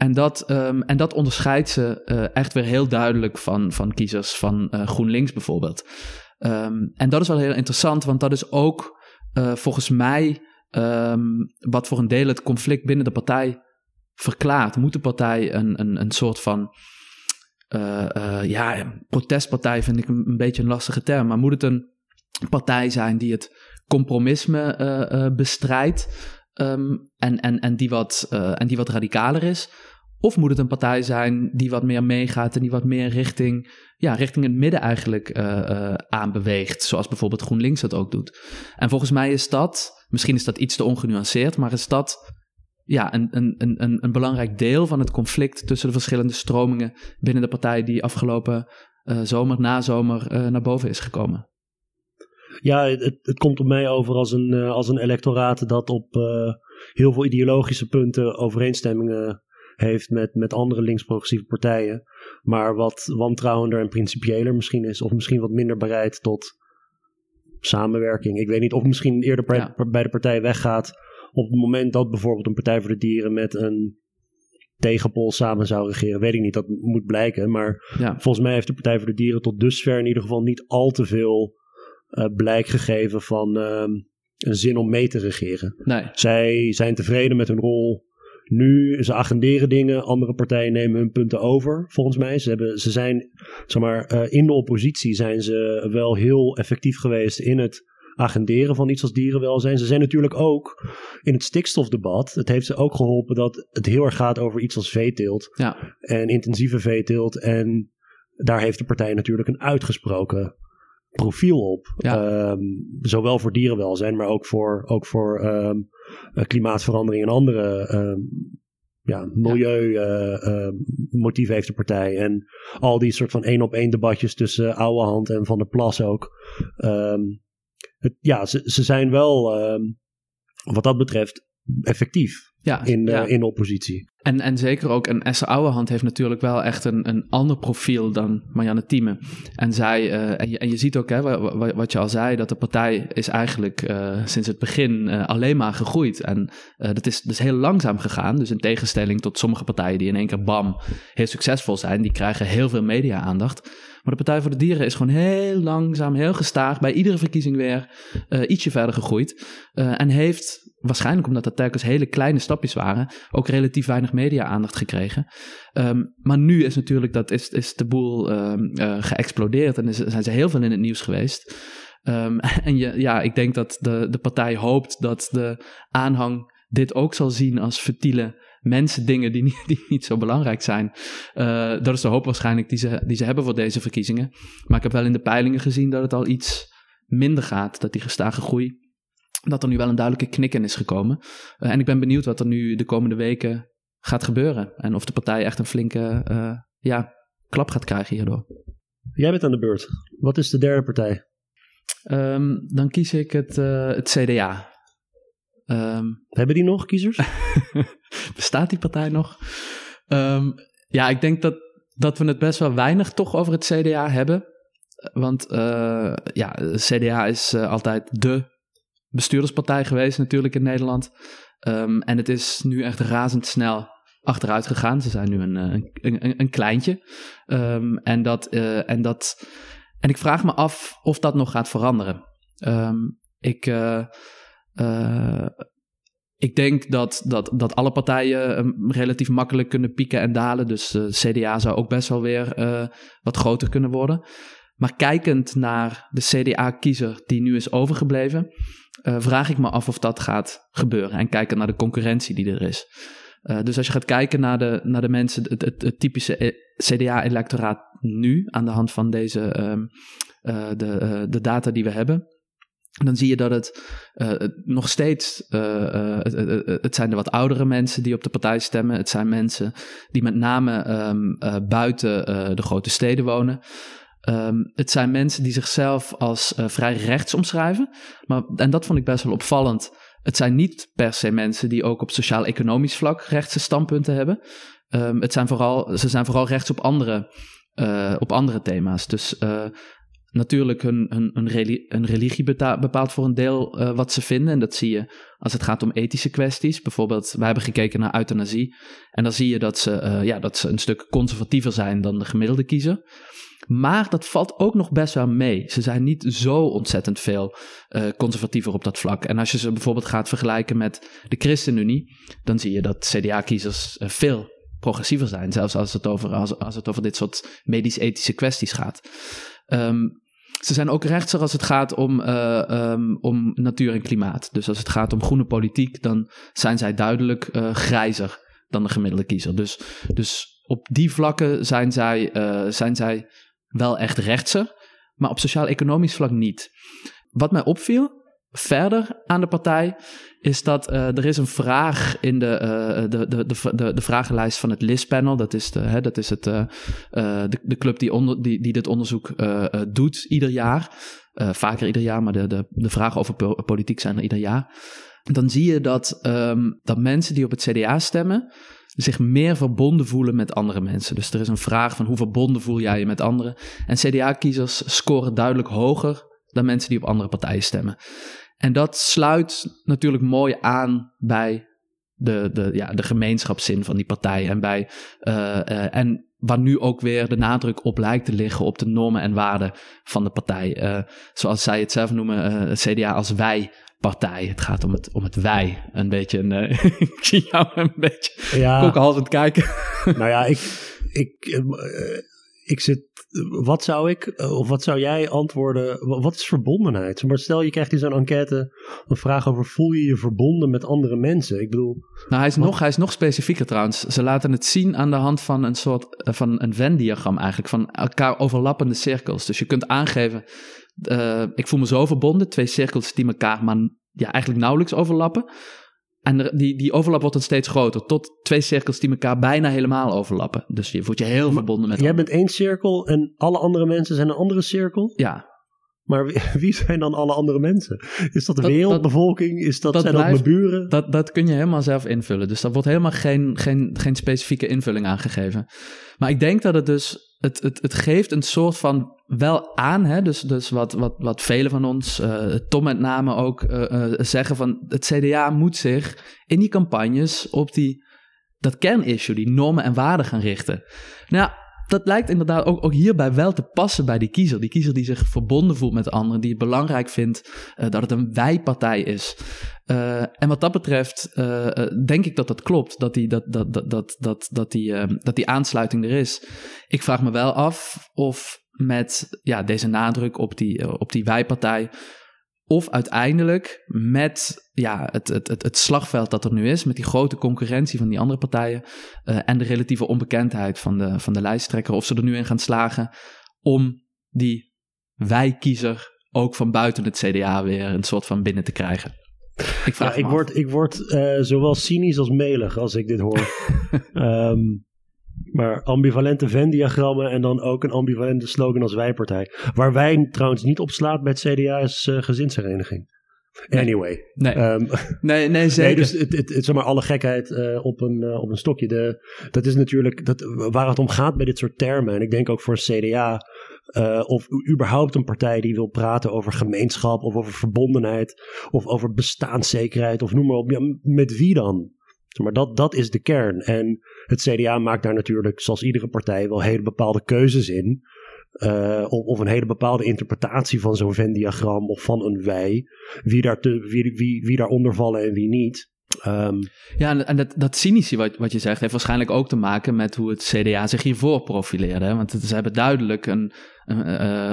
En dat, um, en dat onderscheidt ze uh, echt weer heel duidelijk van, van kiezers van uh, GroenLinks bijvoorbeeld. Um, en dat is wel heel interessant, want dat is ook uh, volgens mij um, wat voor een deel het conflict binnen de partij verklaart. Moet de partij een, een, een soort van. ja, protestpartij vind ik een, beetje een lastige term, maar moet het een partij zijn die het compromisme bestrijdt? En, en, en, die wat, en die wat radicaler is? Of moet het een partij zijn die wat meer meegaat en die wat meer richting, ja, richting het midden eigenlijk uh, uh, aanbeweegt, zoals bijvoorbeeld GroenLinks dat ook doet. En volgens mij is dat, misschien is dat iets te ongenuanceerd, maar is dat ja, een, een, een, een belangrijk deel van het conflict tussen de verschillende stromingen binnen de partij die afgelopen uh, zomer, na zomer naar boven is gekomen. Ja, het, het komt op mij over als een, als een electoraat dat op heel veel ideologische punten overeenstemmingen heeft met, met andere links-progressieve partijen. Maar wat wantrouwender en principiëler misschien is. Of misschien wat minder bereid tot samenwerking. Ik weet niet of misschien eerder bij de partij weggaat. Op het moment dat bijvoorbeeld een Partij voor de Dieren met een tegenpol samen zou regeren. Weet ik niet, dat moet blijken. Maar volgens mij heeft de Partij voor de Dieren tot dusver in ieder geval niet al te veel uh, blijk gegeven van uh, een zin om mee te regeren. Nee. Zij zijn tevreden met hun rol nu, ze agenderen dingen, andere partijen nemen hun punten over, volgens mij. Ze, hebben, ze zijn, zeg maar, uh, in de oppositie zijn ze wel heel effectief geweest in het agenderen van iets als dierenwelzijn. Ze zijn natuurlijk ook in het stikstofdebat. Het heeft ze ook geholpen dat het heel erg gaat over iets als veeteelt. Ja. En intensieve veeteelt. En daar heeft de partij natuurlijk een uitgesproken profiel op. Ja. Um, zowel voor dierenwelzijn, maar ook voor, ook voor um, klimaatverandering en andere um, ja, milieumotieven uh, heeft de partij. En al die soort van één op één debatjes tussen Oude Hand en Van der Plas ook. Het, ja, ze, ze zijn wel wat dat betreft effectief ja, in, ja. in oppositie. En, en zeker ook, en Esther Ouwehand heeft natuurlijk wel echt een, een ander profiel dan Marianne Thieme. En zij, uh, en, je, en je ziet ook, hè, wat, wat je al zei, dat de partij is eigenlijk uh, sinds het begin uh, alleen maar gegroeid. En dat, is, is heel langzaam gegaan. Dus in tegenstelling tot sommige partijen die in één keer bam heel succesvol zijn, die krijgen heel veel media-aandacht. Maar de Partij voor de Dieren is gewoon heel langzaam, heel gestaag, bij iedere verkiezing weer ietsje verder gegroeid. en heeft waarschijnlijk omdat dat telkens hele kleine stapjes waren, ook relatief weinig media-aandacht gekregen. Um, maar nu is natuurlijk dat, is, is de boel um, uh, geëxplodeerd en zijn ze heel veel in het nieuws geweest. Um, en je, ja, ik denk dat de, de partij hoopt dat de aanhang dit ook zal zien als fertiele mensen dingen die niet, die niet zo belangrijk zijn. Uh, dat is de hoop waarschijnlijk die ze, die ze hebben voor deze verkiezingen. Maar ik heb wel in de peilingen gezien dat het al iets minder gaat, dat die gestage groei dat er nu wel een duidelijke knik in is gekomen. Uh, en ik ben benieuwd wat er nu de komende weken gaat gebeuren. En of de partij echt een flinke uh, ja, klap gaat krijgen hierdoor. Jij bent aan de beurt. Wat is de derde partij? Um, dan kies ik het, uh, het CDA. Um, Hebben die nog kiezers? Bestaat die partij nog? Um, ja, ik denk dat, dat we het best wel weinig toch over het CDA hebben. Want ja, CDA is altijd de bestuurderspartij geweest natuurlijk in Nederland. Ehm, en het is nu echt razendsnel achteruit gegaan. Ze zijn nu een, een, een, een kleintje. Ehm, en, dat, en, dat, en ik vraag me af of dat nog gaat veranderen. ik, ik denk dat, dat, dat alle partijen relatief makkelijk kunnen pieken en dalen. Dus CDA zou ook best wel weer wat groter kunnen worden. Maar kijkend naar de CDA-kiezer die nu is overgebleven, uh, vraag ik me af of dat gaat gebeuren. En kijken naar de concurrentie die er is. dus als je gaat kijken naar de, naar de mensen, het, het, het typische CDA-electoraat nu, aan de hand van deze, um, de, de data die we hebben dan zie je dat het nog steeds, uh, het zijn de wat oudere mensen die op de partij stemmen. Het zijn mensen die met name um, buiten de grote steden wonen. Um, het zijn mensen die zichzelf als vrij rechts omschrijven. Maar, en dat vond ik best wel opvallend. Het zijn niet per se mensen die ook op sociaal-economisch vlak rechtse standpunten hebben. Um, het zijn vooral, ze zijn vooral rechts op andere, op andere thema's. Dus natuurlijk hun, hun, hun, religie, hun religie bepaalt voor een deel wat ze vinden. En dat zie je als het gaat om ethische kwesties. Bijvoorbeeld, wij hebben gekeken naar euthanasie. En dan zie je dat ze, ja, dat ze een stuk conservatiever zijn dan de gemiddelde kiezer. Maar dat valt ook nog best wel mee. Ze zijn niet zo ontzettend veel uh, conservatiever op dat vlak. En als je ze bijvoorbeeld gaat vergelijken met de ChristenUnie, dan zie je dat CDA-kiezers veel progressiever zijn. Zelfs als het over, als, als het over dit soort medisch-ethische kwesties gaat. Um, ze zijn ook rechtser als het gaat om, uh, um, om natuur en klimaat. Dus als het gaat om groene politiek, dan zijn zij duidelijk grijzer dan de gemiddelde kiezer. Dus, dus op die vlakken zijn zij, zijn zij wel echt rechtser, maar op sociaal-economisch vlak niet. Wat mij opviel, verder aan de partij is dat uh, er is een vraag in de, uh, de, de, de, de, vragenlijst van het LIS-panel. Dat is, de, hè, dat is het, uh, de, de club die, onder, die, die dit onderzoek doet ieder jaar. vaker ieder jaar, maar de, de, de vragen over politiek zijn er ieder jaar. Dan zie je dat, um, dat mensen die op het CDA stemmen zich meer verbonden voelen met andere mensen. Dus er is een vraag van hoe verbonden voel jij je met anderen. En CDA-kiezers scoren duidelijk hoger dan mensen die op andere partijen stemmen. En dat sluit natuurlijk mooi aan bij de, de, ja, de gemeenschapszin van die partij. En, bij, uh, uh, en waar nu ook weer de nadruk op lijkt te liggen op de normen en waarden van de partij. Uh, zoals zij het zelf noemen, CDA als wij-partij. Het gaat om het, om het wij. Een beetje een. ik zie jou een beetje ja. kokhalzend kijken. nou ja, ik. ik ik zit, wat zou ik, eh, of wat zou jij antwoorden, wat is verbondenheid? Maar stel je krijgt in zo'n enquête een vraag over, voel je je verbonden met andere mensen? Ik bedoel... Nou, hij is, nog, hij is nog specifieker trouwens. Ze laten het zien aan de hand van een soort, eh, van een Venn-diagram eigenlijk, van elkaar overlappende cirkels. Dus je kunt aangeven, uh, ik voel me zo verbonden, twee cirkels die elkaar maar ja, eigenlijk nauwelijks overlappen. En die, die overlap wordt dan steeds groter, tot twee cirkels die elkaar bijna helemaal overlappen. Dus je voelt je heel verbonden met Jij bent één cirkel en alle andere mensen zijn een andere cirkel? Ja. Maar wie, zijn dan alle andere mensen? Is dat de wereldbevolking? Is dat, zijn dat mijn buren? Dat, dat kun je helemaal zelf invullen. Dus daar wordt helemaal geen, geen, geen specifieke invulling aangegeven. Maar ik denk dat het dus het, het, het geeft een soort van wel aan, hè? Dus, dus wat, wat, wat velen van ons, uh, Tom met name ook, uh, zeggen van het CDA moet zich in die campagnes op die, dat kernissue, die normen en waarden gaan richten. Nou, dat lijkt inderdaad ook, ook hierbij wel te passen bij die kiezer. Die kiezer die zich verbonden voelt met anderen, die het belangrijk vindt dat het een wij-partij is. En wat dat betreft denk ik dat dat klopt, dat die, dat, dat, dat, dat, dat, die, dat die aansluiting er is. Ik vraag me wel af of met ja, deze nadruk op die, op die wij-partij of uiteindelijk met ja, het, het, het, het, slagveld dat er nu is, met die grote concurrentie van die andere partijen uh, en de relatieve onbekendheid van de, van de lijsttrekker, of ze er nu in gaan slagen om die wijkiezer ook van buiten het CDA weer een soort van binnen te krijgen. Ik, vraag ja, ik, word, ik word uh, zowel cynisch als melig als ik dit hoor. um, Maar ambivalente Venn-diagrammen en dan ook een ambivalente slogan als wijpartij. Waar wij trouwens niet op slaat bij het CDA is uh, gezinshereniging. Anyway. Nee, um, nee, nee, zeker. Nee, dus het, het, het, zeg maar alle gekheid uh, op, een, uh, op een stokje. De, dat is natuurlijk dat, waar het om gaat bij dit soort termen. En ik denk ook voor CDA Uh, of überhaupt een partij die wil praten over gemeenschap of over verbondenheid of over bestaanszekerheid of noem maar op. Ja, met wie dan? Maar dat, dat is de kern. En het CDA maakt daar natuurlijk, zoals iedere partij, wel hele bepaalde keuzes in. Uh, of, of, een hele bepaalde interpretatie van zo'n Venn-diagram of van een wij. Wie, daar te, wie, wie, wie daaronder vallen en wie niet. Um, ja, en dat, dat cynische wat, wat je zegt, heeft waarschijnlijk ook te maken met hoe het CDA zich hiervoor profileerde. Want ze hebben duidelijk een,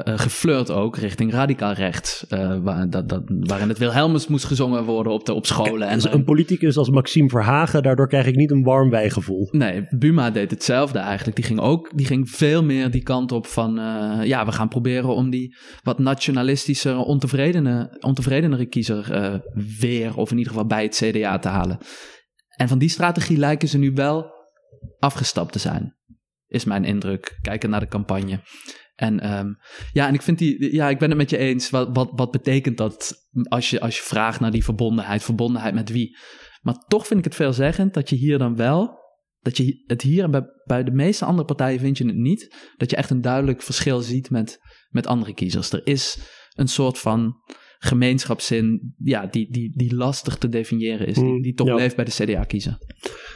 geflirt ook richting radicaal rechts. Waar, dat, dat, waarin het Wilhelmus moest gezongen worden op, de, op scholen. En, een politicus als Maxime Verhagen, daardoor krijg ik niet een warm wijgevoel. Nee, Buma deed hetzelfde eigenlijk. Die ging ook die ging veel meer die kant op van... ja, we gaan proberen om die wat nationalistische, ontevredene, ontevredenere kiezer weer... of in ieder geval bij het CDA te halen. En van die strategie lijken ze nu wel afgestapt te zijn. Is mijn indruk, kijken naar de campagne. En um, ja, en ik vind die, ja, ik ben het met je eens. Wat, wat, wat betekent dat als je, als je vraagt naar die verbondenheid? Verbondenheid met wie? Maar toch vind ik het veelzeggend dat je hier dan wel, dat je het hier en bij, bij de meeste andere partijen vind je het niet, dat je echt een duidelijk verschil ziet met, met andere kiezers. Er is een soort van gemeenschapszin, ja, die, die, die lastig te definiëren is, die, mm, die toch leeft bij de CDA kiezen.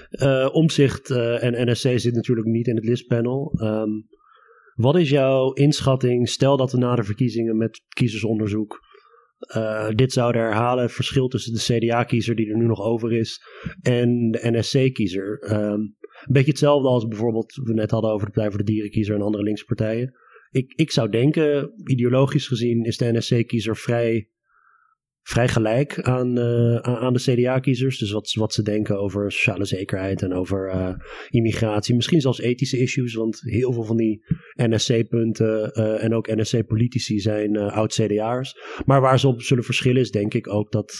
Uh, omzicht uh, en NSC zit natuurlijk niet in het listpanel. Um, wat is jouw inschatting? Stel dat we na de verkiezingen met kiezersonderzoek uh, dit zouden herhalen. Het verschil tussen de CDA-kiezer die er nu nog over is en de NSC-kiezer. Um, een beetje hetzelfde als bijvoorbeeld we net hadden over de Partij voor de Dierenkiezer en andere linkse partijen. Ik, ik zou denken, ideologisch gezien is de NSC-kiezer vrij vrij gelijk aan, uh, aan de CDA-kiezers. Dus wat, wat ze denken over sociale zekerheid en over uh, immigratie. Misschien zelfs ethische issues, want heel veel van die NSC-punten uh, en ook NSC-politici zijn oud-CDA'ers. Maar waar ze op zullen verschillen is denk ik ook dat,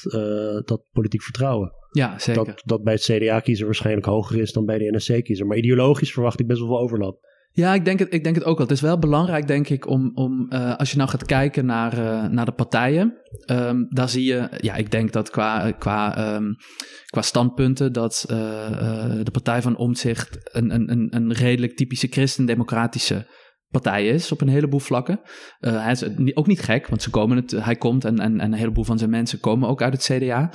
dat politiek vertrouwen. Ja, zeker. Dat, dat bij het CDA-kiezer waarschijnlijk hoger is dan bij de NSC-kiezer. Maar ideologisch verwacht ik best wel veel overlap. Ja, ik denk het, ik denk het ook wel. Het is wel belangrijk, denk ik, om, om uh, als je nou gaat kijken naar, uh, naar de partijen. Um, daar zie je, ja, ik denk dat qua, qua, um, qua standpunten dat uh, de Partij van Omzicht een, een, een, een redelijk typische christendemocratische partij is op een heleboel vlakken. hij is ook niet gek, want ze komen het, hij komt en, en, en een heleboel van zijn mensen komen ook uit het CDA.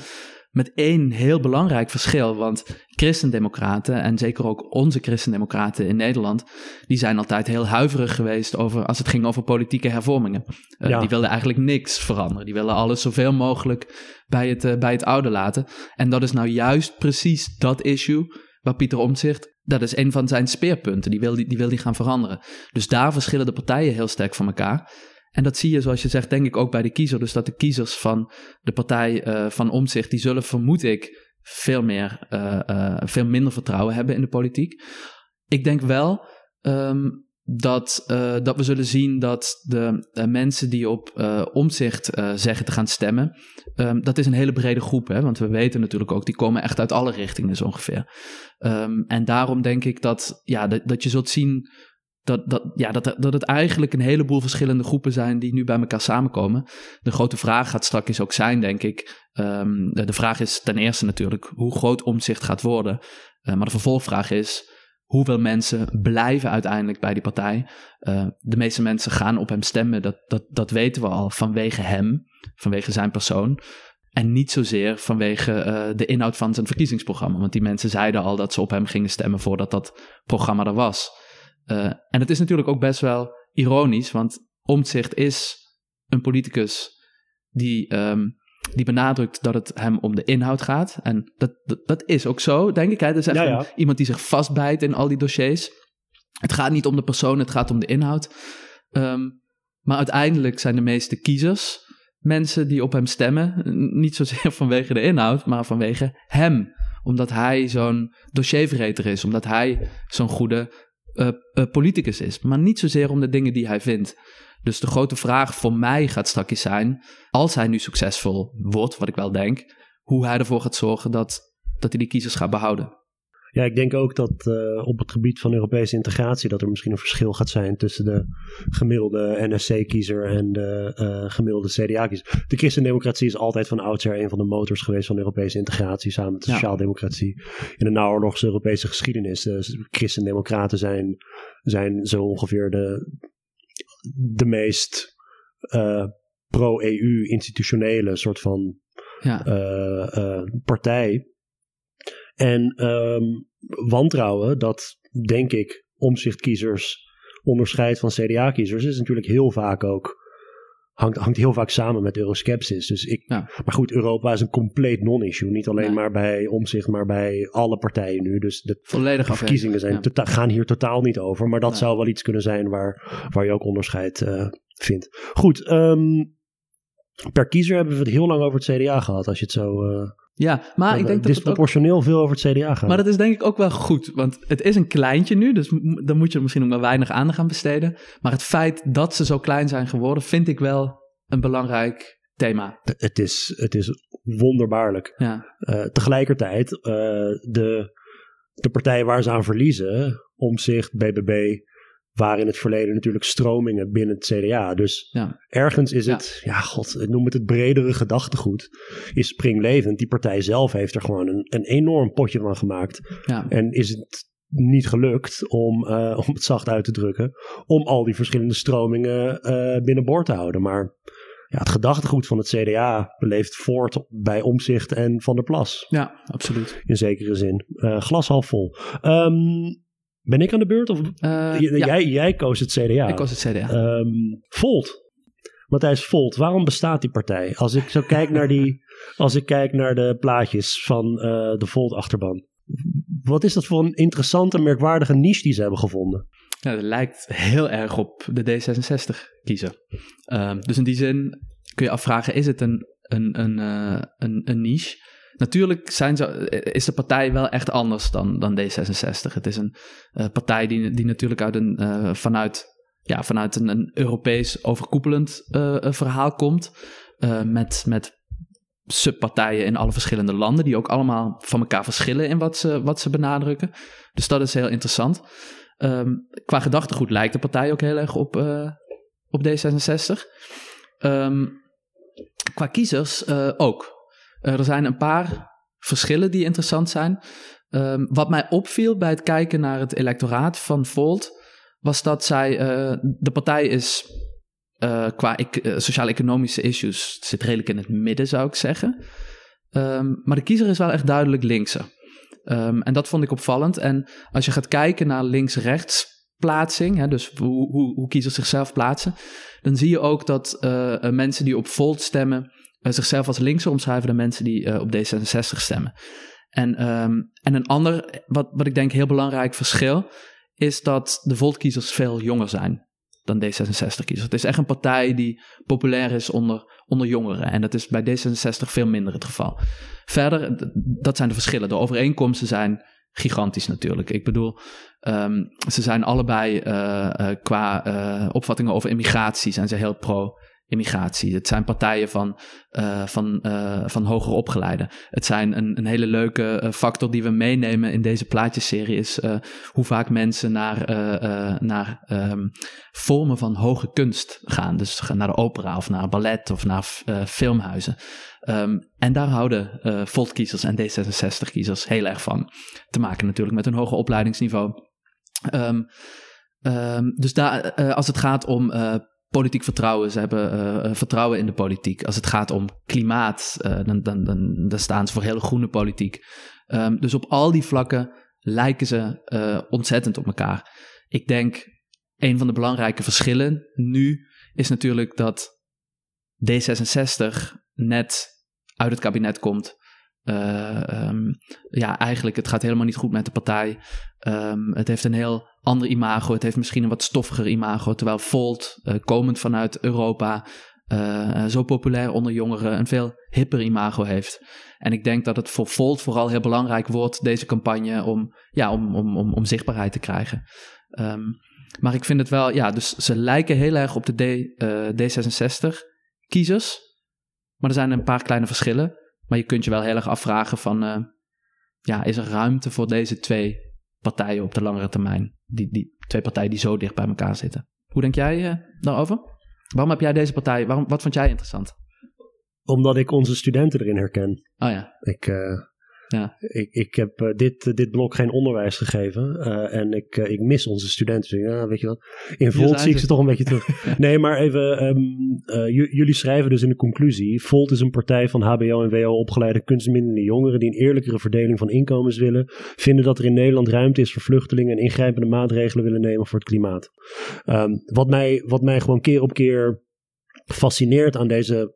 Met één heel belangrijk verschil, want christendemocraten, en zeker ook onze christendemocraten in Nederland, die zijn altijd heel huiverig geweest over, als het ging over politieke hervormingen. Uh, Die wilden eigenlijk niks veranderen. Die willen alles zoveel mogelijk bij het, uh, bij het oude laten. En dat is nou juist precies dat issue waar Pieter Omtzigt, dat is een van zijn speerpunten. Die wil die, die wil die gaan veranderen. Dus daar verschillen de partijen heel sterk van elkaar. En dat zie je, zoals je zegt, denk ik ook bij de kiezer. Dus dat de kiezers van de partij uh, van Omzicht, die zullen, vermoed ik, veel, meer, uh, uh, veel minder vertrouwen hebben in de politiek. Ik denk wel um, dat, dat we zullen zien dat de mensen die op omzicht zeggen te gaan stemmen, um, dat is een hele brede groep. Hè? Want we weten natuurlijk ook, die komen echt uit alle richtingen zo ongeveer. Um, en daarom denk ik dat, ja, dat, dat je zult zien dat, dat, ja, dat, dat het eigenlijk een heleboel verschillende groepen zijn die nu bij elkaar samenkomen. De grote vraag gaat straks ook zijn, denk ik. Um, de, vraag is ten eerste natuurlijk hoe groot omzicht gaat worden. Uh, maar de vervolgvraag is hoeveel mensen blijven uiteindelijk bij die partij. Uh, de meeste mensen gaan op hem stemmen, dat, dat, dat weten we al, vanwege hem, vanwege zijn persoon. En niet zozeer vanwege uh, de inhoud van zijn verkiezingsprogramma. Want die mensen zeiden al dat ze op hem gingen stemmen voordat dat programma er was. Uh, en het is natuurlijk ook best wel ironisch, want Omtzigt is een politicus die, um, die benadrukt dat het hem om de inhoud gaat. En dat, dat, dat is ook zo, denk ik. Dat is echt ja, ja. iemand die zich vastbijt in al die dossiers. Het gaat niet om de persoon, het gaat om de inhoud. Um, maar uiteindelijk zijn de meeste kiezers mensen die op hem stemmen. Niet zozeer vanwege de inhoud, maar vanwege hem. Omdat hij zo'n dossierverreter is. Omdat hij zo'n goede uh, politicus is, maar niet zozeer om de dingen die hij vindt. Dus de grote vraag voor mij gaat straks zijn, als hij nu succesvol wordt, wat ik wel denk, hoe hij ervoor gaat zorgen dat, dat hij die kiezers gaat behouden. Ja, ik denk ook dat uh, op het gebied van Europese integratie dat er misschien een verschil gaat zijn tussen de gemiddelde NSC-kiezer en de uh, gemiddelde CDA-kiezer. De christendemocratie is altijd van oudsher een van de motors geweest van Europese integratie samen met de ja. sociaaldemocratie. In de naoorlogse Europese geschiedenis. Uh, christendemocraten zijn, zijn zo ongeveer de de meest uh, pro-EU institutionele soort van ja. partij. En um, wantrouwen, dat denk ik omzichtkiezers onderscheidt van CDA-kiezers, is natuurlijk heel vaak ook hangt, hangt heel vaak samen met euroskepsis. Dus ik, Maar goed, Europa is een compleet non-issue. Niet alleen maar bij omzicht, maar bij alle partijen nu. Dus de, Volledige verkiezingen zijn tota-, gaan hier totaal niet over. Maar dat zou wel iets kunnen zijn waar, waar je ook onderscheid uh, vindt. Goed, um, per kiezer hebben we het heel lang over het CDA gehad. Als je het zo... Uh, ja, maar ik denk dat disproportioneel veel over het CDA gaat. Maar dat is denk ik ook wel goed, want het is een kleintje nu, dus dan moet je er misschien nog maar weinig aandacht aan besteden. Maar het feit dat ze zo klein zijn geworden, vind ik wel een belangrijk thema. Het is, het is wonderbaarlijk. Ja. Uh, tegelijkertijd, uh, de, de partijen waar ze aan verliezen, Omzicht, BBB, waren in het verleden natuurlijk stromingen binnen het CDA. Dus ja. ergens is het, ja. ja, god, noem het het bredere gedachtegoed, is springlevend. Die partij zelf heeft er gewoon een, een enorm potje van gemaakt. Ja. En is het niet gelukt om, uh, om het zacht uit te drukken, om al die verschillende stromingen uh, binnenboord te houden. Maar ja, het gedachtegoed van het CDA leeft voort bij Omzicht en Van der Plas. Ja, absoluut. In zekere zin. Uh, glas half vol. Um, ben ik aan de beurt? Of, uh, jij, jij koos het CDA. Ik koos het CDA. Um, Volt. Matthijs Volt, waarom bestaat die partij? Als ik zo kijk naar, die, als ik kijk naar de plaatjes van uh, de Volt-achterban. Wat is dat voor een interessante, merkwaardige niche die ze hebben gevonden? Ja, het lijkt heel erg op de D66-kiezer. Uh, dus in die zin kun je afvragen, is het een, een, een, uh, een, een niche? Natuurlijk zijn ze, is de partij wel echt anders dan, dan D66. Het is een uh, partij die, die natuurlijk uit een, uh, vanuit, ja, vanuit een, een Europees overkoepelend verhaal komt. met, met subpartijen in alle verschillende landen, die ook allemaal van elkaar verschillen in wat ze, wat ze benadrukken. Dus dat is heel interessant. Um, qua gedachtegoed lijkt de partij ook heel erg op, op D66. Um, qua kiezers ook. Uh, er zijn een paar verschillen die interessant zijn. Um, wat mij opviel bij het kijken naar het electoraat van Volt, was dat zij, uh, de partij is uh, qua sociaal-economische issues, zit redelijk in het midden zou ik zeggen. Um, maar de kiezer is wel echt duidelijk linkse. Um, en dat vond ik opvallend. En als je gaat kijken naar links-rechts plaatsing, hè, dus hoe, hoe, hoe kiezers zichzelf plaatsen, dan zie je ook dat mensen die op Volt stemmen, zichzelf als linkser omschrijven dan mensen die uh, op D66 stemmen. En, um, en een ander, wat, wat ik denk heel belangrijk verschil, is dat de Volt-kiezers veel jonger zijn dan D66-kiezers. Het is echt een partij die populair is onder, onder jongeren. En dat is bij D66 veel minder het geval. Verder, dat zijn de verschillen. De overeenkomsten zijn gigantisch natuurlijk. Ik bedoel, um, ze zijn allebei uh, qua opvattingen over immigratie zijn ze heel pro immigratie. Het zijn partijen van, uh, van, uh, van hoger opgeleiden. Het zijn een, een hele leuke uh, factor die we meenemen in deze plaatjeserie is hoe vaak mensen naar, naar um, vormen van hoge kunst gaan. Dus naar de opera of naar ballet of naar filmhuizen. Um, en daar houden Volt-kiezers en D66-kiezers heel erg van. Te maken natuurlijk met een hoger opleidingsniveau. Um, dus daar, als het gaat om politiek vertrouwen. Ze hebben uh, vertrouwen in de politiek. Als het gaat om klimaat, uh, dan, dan, dan, dan, staan ze voor hele groene politiek. Um, dus op al die vlakken lijken ze ontzettend op elkaar. Ik denk, een van de belangrijke verschillen nu is natuurlijk dat D66 net uit het kabinet komt. Um, ja, eigenlijk, het gaat helemaal niet goed met de partij. Um, het heeft een heel ander imago. Het heeft misschien een wat stoffiger imago. Terwijl Volt, uh, komend vanuit Europa, uh, zo populair onder jongeren, een veel hipper imago heeft. En ik denk dat het voor Volt vooral heel belangrijk wordt, deze campagne, om, ja, om, om, om, zichtbaarheid te krijgen. Um, maar ik vind het wel, ja, dus ze lijken heel erg op de D, D66-kiezers. Maar er zijn een paar kleine verschillen. Maar je kunt je wel heel erg afvragen van, ja, is er ruimte voor deze twee partijen op de langere termijn? Die, die twee partijen die zo dicht bij elkaar zitten. Hoe denk jij daarover? Waarom heb jij deze partij, waarom, wat vond jij interessant? Omdat ik onze studenten erin herken. Oh ja. Ik, uh, Ja. Ik, ik heb uh, dit, dit blok geen onderwijs gegeven uh, en ik, ik mis onze studenten. Dus, ja, weet je wat? In Volt zie ik ze toch een beetje terug. nee, maar even, um, jullie schrijven dus in de conclusie: Volt is een partij van HBO en WO opgeleide kunstminnende jongeren die een eerlijkere verdeling van inkomens willen, vinden dat er in Nederland ruimte is voor vluchtelingen en ingrijpende maatregelen willen nemen voor het klimaat. Um, wat, mij, wat mij gewoon keer op keer fascineert aan deze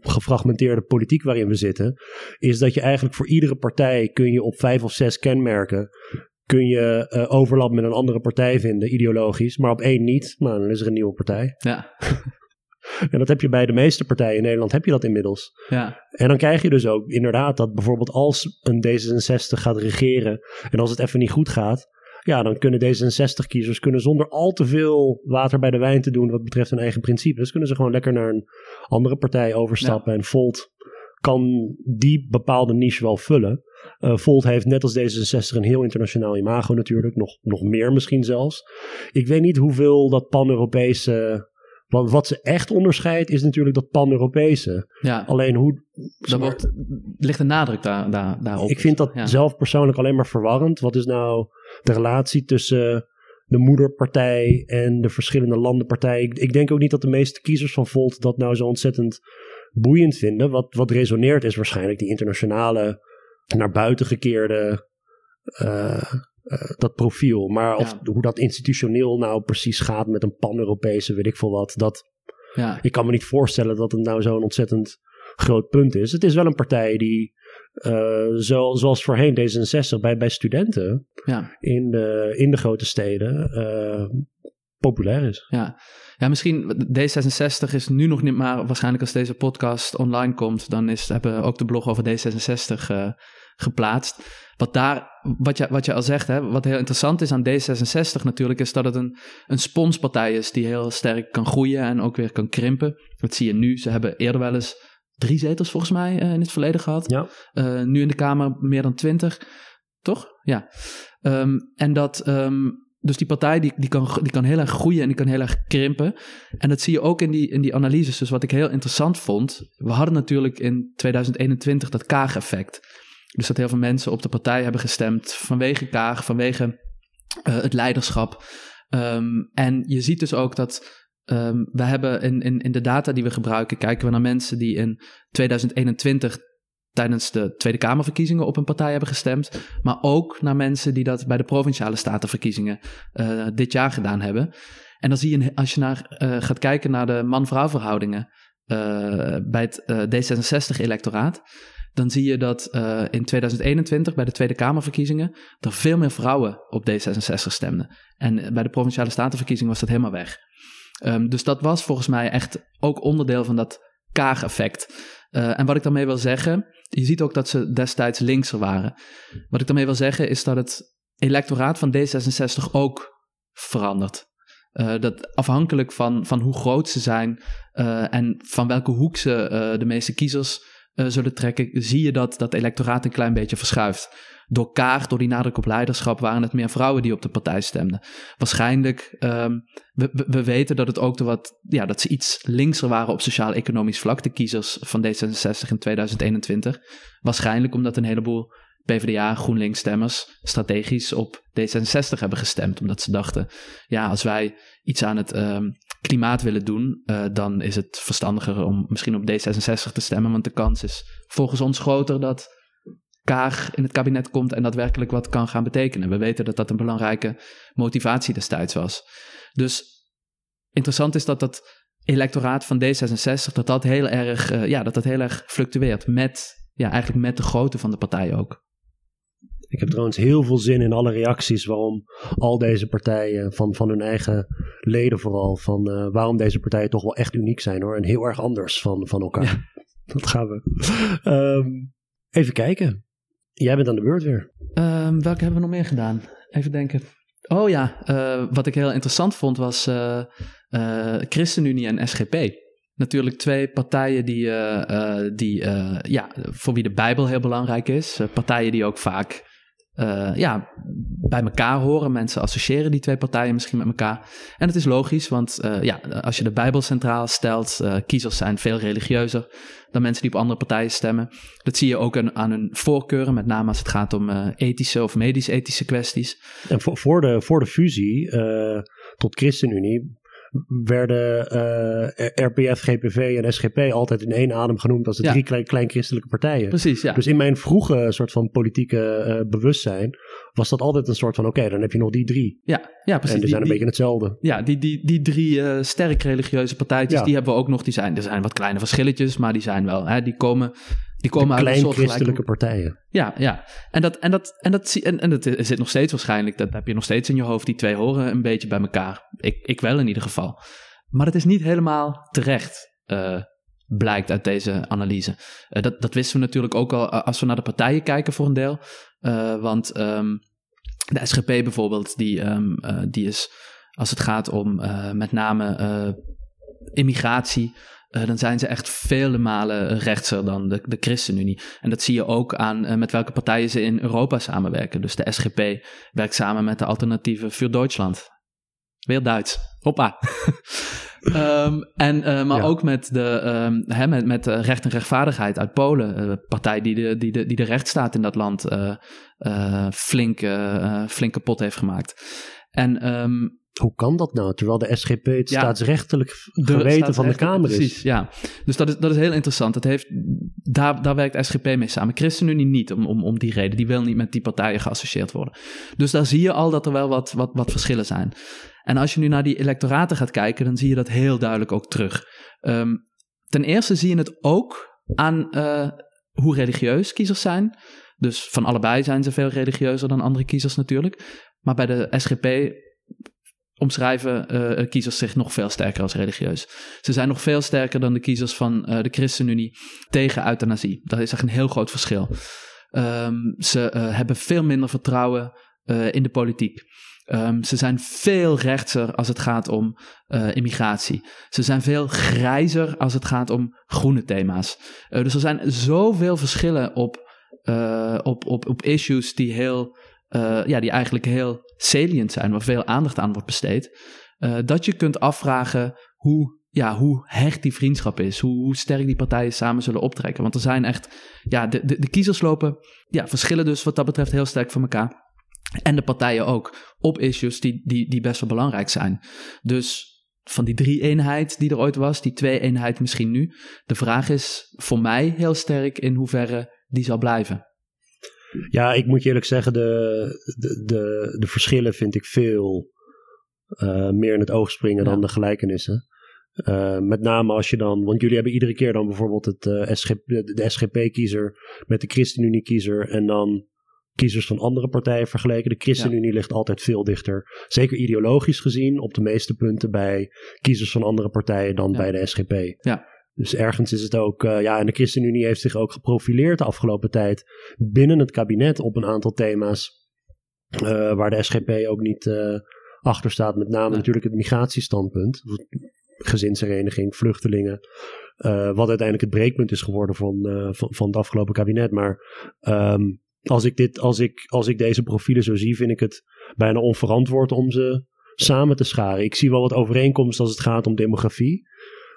gefragmenteerde politiek waarin we zitten, is dat je eigenlijk voor iedere partij kun je op vijf of zes kenmerken kun je uh, overlap met een andere partij vinden, ideologisch, maar op één niet. Maar dan is er een nieuwe partij. Ja. en dat heb je bij de meeste partijen in Nederland, heb je dat inmiddels. Ja. En dan krijg je dus ook inderdaad dat bijvoorbeeld als een D66 gaat regeren en als het even niet goed gaat, ja, dan kunnen D66-kiezers kunnen zonder al te veel water bij de wijn te doen wat betreft hun eigen principes, kunnen ze gewoon lekker naar een andere partij overstappen. En Volt kan die bepaalde niche wel vullen. Uh, Volt heeft net als D66 een heel internationaal imago natuurlijk, nog, nog meer misschien zelfs. Ik weet niet hoeveel dat pan-Europese wat, wat ze echt onderscheidt is natuurlijk dat pan-Europese. Ja. Alleen hoe... Daar wordt, ligt een nadruk daar, daar, daarop. Ik vind dat Ja. zelf persoonlijk alleen maar verwarrend. Wat is nou de relatie tussen de moederpartij en de verschillende landenpartijen? Ik, ik denk ook niet dat de meeste kiezers van Volt dat nou zo ontzettend boeiend vinden. Wat, wat resoneert is waarschijnlijk die internationale, naar buiten gekeerde... eh, eh, dat profiel. Maar of, Ja. hoe dat institutioneel nou precies gaat met een pan-Europese, weet ik veel wat. Dat, Ja. ik kan me niet voorstellen dat het nou zo'n ontzettend groot punt is. Het is wel een partij die, eh, zo, zoals voorheen D66, bij, bij studenten Ja. in de, in de grote steden eh, populair is. Ja. ja, misschien D66 is nu nog niet, maar waarschijnlijk als deze podcast online komt, dan is, hebben we ook de blog over D66 eh, geplaatst. Wat, daar, wat, je, wat je al zegt, hè, wat heel interessant is aan D66 natuurlijk, is dat het een, een sponspartij is die heel sterk kan groeien en ook weer kan krimpen. Dat zie je nu. Ze hebben eerder wel eens drie zetels volgens mij eh, in het verleden gehad. Ja. Eh, nu in de Kamer meer dan twintig, toch? Ja. Ehm, en dat, ehm, dus die partij die, die, kan, die kan heel erg groeien en die kan heel erg krimpen. En dat zie je ook in die, in die analyses. Dus wat ik heel interessant vond, we hadden natuurlijk in 2021 dat Kaag-effect. Dus dat heel veel mensen op de partij hebben gestemd vanwege Kaag, vanwege eh, het leiderschap. Ehm, en je ziet dus ook dat ehm, we hebben in, in, in de data die we gebruiken, kijken we naar mensen die in 2021 tijdens de Tweede Kamerverkiezingen op een partij hebben gestemd. Maar ook naar mensen die dat bij de provinciale statenverkiezingen eh, dit jaar gedaan hebben. En dan zie je, als je naar, eh, gaat kijken naar de man-vrouw verhoudingen bij het eh, D66-electoraat. Dan zie je dat eh, in 2021 bij de Tweede Kamerverkiezingen er veel meer vrouwen op D66 stemden. En bij de provinciale statenverkiezingen was dat helemaal weg. Ehm, dus dat was volgens mij echt ook onderdeel van dat Kaag-effect. Eh, en wat ik daarmee wil zeggen, je ziet ook dat ze destijds linkser waren. Wat ik daarmee wil zeggen is dat het electoraat van D66 ook verandert. Eh, dat afhankelijk van, van hoe groot ze zijn eh, en van welke hoek ze eh, de meeste kiezers eh, zullen trekken, zie je dat dat electoraat een klein beetje verschuift. Door Kaag, door die nadruk op leiderschap, waren het meer vrouwen die op de partij stemden. Waarschijnlijk, ehm, we, we, we weten dat het ook de wat, ja, dat ze iets linkser waren op sociaal-economisch vlak, de kiezers van D66 in 2021. Waarschijnlijk omdat een heleboel PvdA, GroenLinks stemmers strategisch op D66 hebben gestemd. Omdat ze dachten, ja, als wij iets aan het ehm, klimaat willen doen, eh, dan is het verstandiger om misschien op D66 te stemmen. Want de kans is volgens ons groter dat Kaag in het kabinet komt en daadwerkelijk wat kan gaan betekenen. We weten dat dat een belangrijke motivatie destijds was. Dus interessant is dat dat electoraat van D66, dat dat heel erg, eh, ja, dat dat heel erg fluctueert met, ja, eigenlijk met de grootte van de partij ook. Ik heb trouwens heel veel zin in alle reacties waarom al deze partijen, van, van hun eigen leden vooral, van eh, waarom deze partijen toch wel echt uniek zijn hoor. En heel erg anders van, van elkaar. Ja. Dat gaan we. Ehm, even kijken. Jij bent aan de beurt weer. Ehm, welke hebben we nog meer gedaan? Even denken. Oh ja, eh, wat ik heel interessant vond was eh, ChristenUnie en SGP. Natuurlijk twee partijen die, die ja, voor wie de Bijbel heel belangrijk is. Partijen die ook vaak uh, ja, bij elkaar horen. Mensen associëren die twee partijen misschien met elkaar. En het is logisch, want uh, ja, als je de Bijbel centraal stelt, uh, kiezers zijn veel religieuzer dan mensen die op andere partijen stemmen. Dat zie je ook aan, aan hun voorkeuren, met name als het gaat om ethische of medisch-ethische kwesties. En voor, voor, de, voor de fusie tot ChristenUnie werden eh, RPF, GPV en SGP altijd in één adem genoemd als de drie klein, klein, christelijke partijen. Precies, ja. Dus in mijn vroege soort van politieke uh, bewustzijn was dat altijd een soort van, oké, dan heb je nog die drie. Ja, ja precies. En die, zijn een beetje hetzelfde. Ja, die, die, die drie uh, sterk religieuze partijtjes, die hebben we ook nog. Die zijn, er zijn wat kleine verschilletjes, maar die zijn wel, hè, die komen die komen uit klein christelijke partijen. Ja, ja. En dat, en dat, en dat, en, en dat zit nog steeds waarschijnlijk, dat heb je nog steeds in je hoofd. Die twee horen een beetje bij elkaar. Ik, ik wel in ieder geval. Maar het is niet helemaal terecht, uh, blijkt uit deze analyse. Uh, dat, dat wisten we natuurlijk ook al als we naar de partijen kijken voor een deel. Uh, want um, de SGP bijvoorbeeld, die, um, die is, als het gaat om met name immigratie uh, dan zijn ze echt vele malen rechtser dan de, de ChristenUnie. En dat zie je ook aan uh, met welke partijen ze in Europa samenwerken. Dus de SGP werkt samen met de Alternatieven voor Duitsland. Weer Duits. Hoppa. um, en, uh, maar ja. ook met, de, um, hè, met, met recht en rechtvaardigheid uit Polen. Een partij die de, die, de, die de rechtsstaat in dat land flink, flink kapot heeft gemaakt. En um, hoe kan dat nou? Terwijl de SGP het ja, staatsrechtelijk geweten van de Kamer is. Precies, ja. Dus dat is, dat is heel interessant. Het heeft, daar, daar werkt SGP mee samen. ChristenUnie niet, om, om, om die reden. Die wil niet met die partijen geassocieerd worden. Dus daar zie je al dat er wel wat, wat, wat verschillen zijn. En als je nu naar die electoraten gaat kijken, dan zie je dat heel duidelijk ook terug. Um, ten eerste zie je het ook aan uh, hoe religieus kiezers zijn. Dus van allebei zijn ze veel religieuzer dan andere kiezers natuurlijk. Maar bij de SGP omschrijven uh, kiezers zich nog veel sterker als religieus. Ze zijn nog veel sterker dan de kiezers van uh, de ChristenUnie tegen euthanasie. Dat is echt een heel groot verschil. Um, ze uh, hebben veel minder vertrouwen in de politiek. Um, ze zijn veel rechtser als het gaat om immigratie. Ze zijn veel grijzer als het gaat om groene thema's. dus er zijn zoveel verschillen op, op, op, op issues die heel uh, ja, die eigenlijk heel salient zijn, waar veel aandacht aan wordt besteed, uh, dat je kunt afvragen hoe, ja, hoe hecht die vriendschap is, hoe, sterk die partijen samen zullen optrekken. Want er zijn echt, ja, de, de, de kiezers lopen, ja, verschillen dus wat dat betreft heel sterk van elkaar. En de partijen ook, op issues die, die, die best wel belangrijk zijn. Dus van die drie-eenheid die er ooit was, die twee-eenheid misschien nu. De vraag is voor mij heel sterk in hoeverre die zal blijven. Ja, ik moet je eerlijk zeggen, de, de, de, de verschillen vind ik veel uh, meer in het oog springen ja. dan de gelijkenissen. Uh, met name als je dan, want jullie hebben iedere keer dan bijvoorbeeld het, uh, SGP, de SGP-kiezer met de ChristenUnie-kiezer en dan kiezers van andere partijen vergeleken. De ChristenUnie ja. ligt altijd veel dichter, zeker ideologisch gezien, op de meeste punten bij kiezers van andere partijen dan ja. bij de SGP. Ja. Dus ergens is het ook, uh, ja, en de ChristenUnie heeft zich ook geprofileerd de afgelopen tijd binnen het kabinet op een aantal thema's. Uh, waar de SGP ook niet uh, achter staat. Met name nee. natuurlijk het migratiestandpunt. Gezinshereniging, vluchtelingen. wat uiteindelijk het breekpunt is geworden van, van, van, het afgelopen kabinet. Maar um, als, ik dit, als, ik, als ik deze profielen zo zie, vind ik het bijna onverantwoord om ze samen te scharen. Ik zie wel wat overeenkomsten als het gaat om demografie.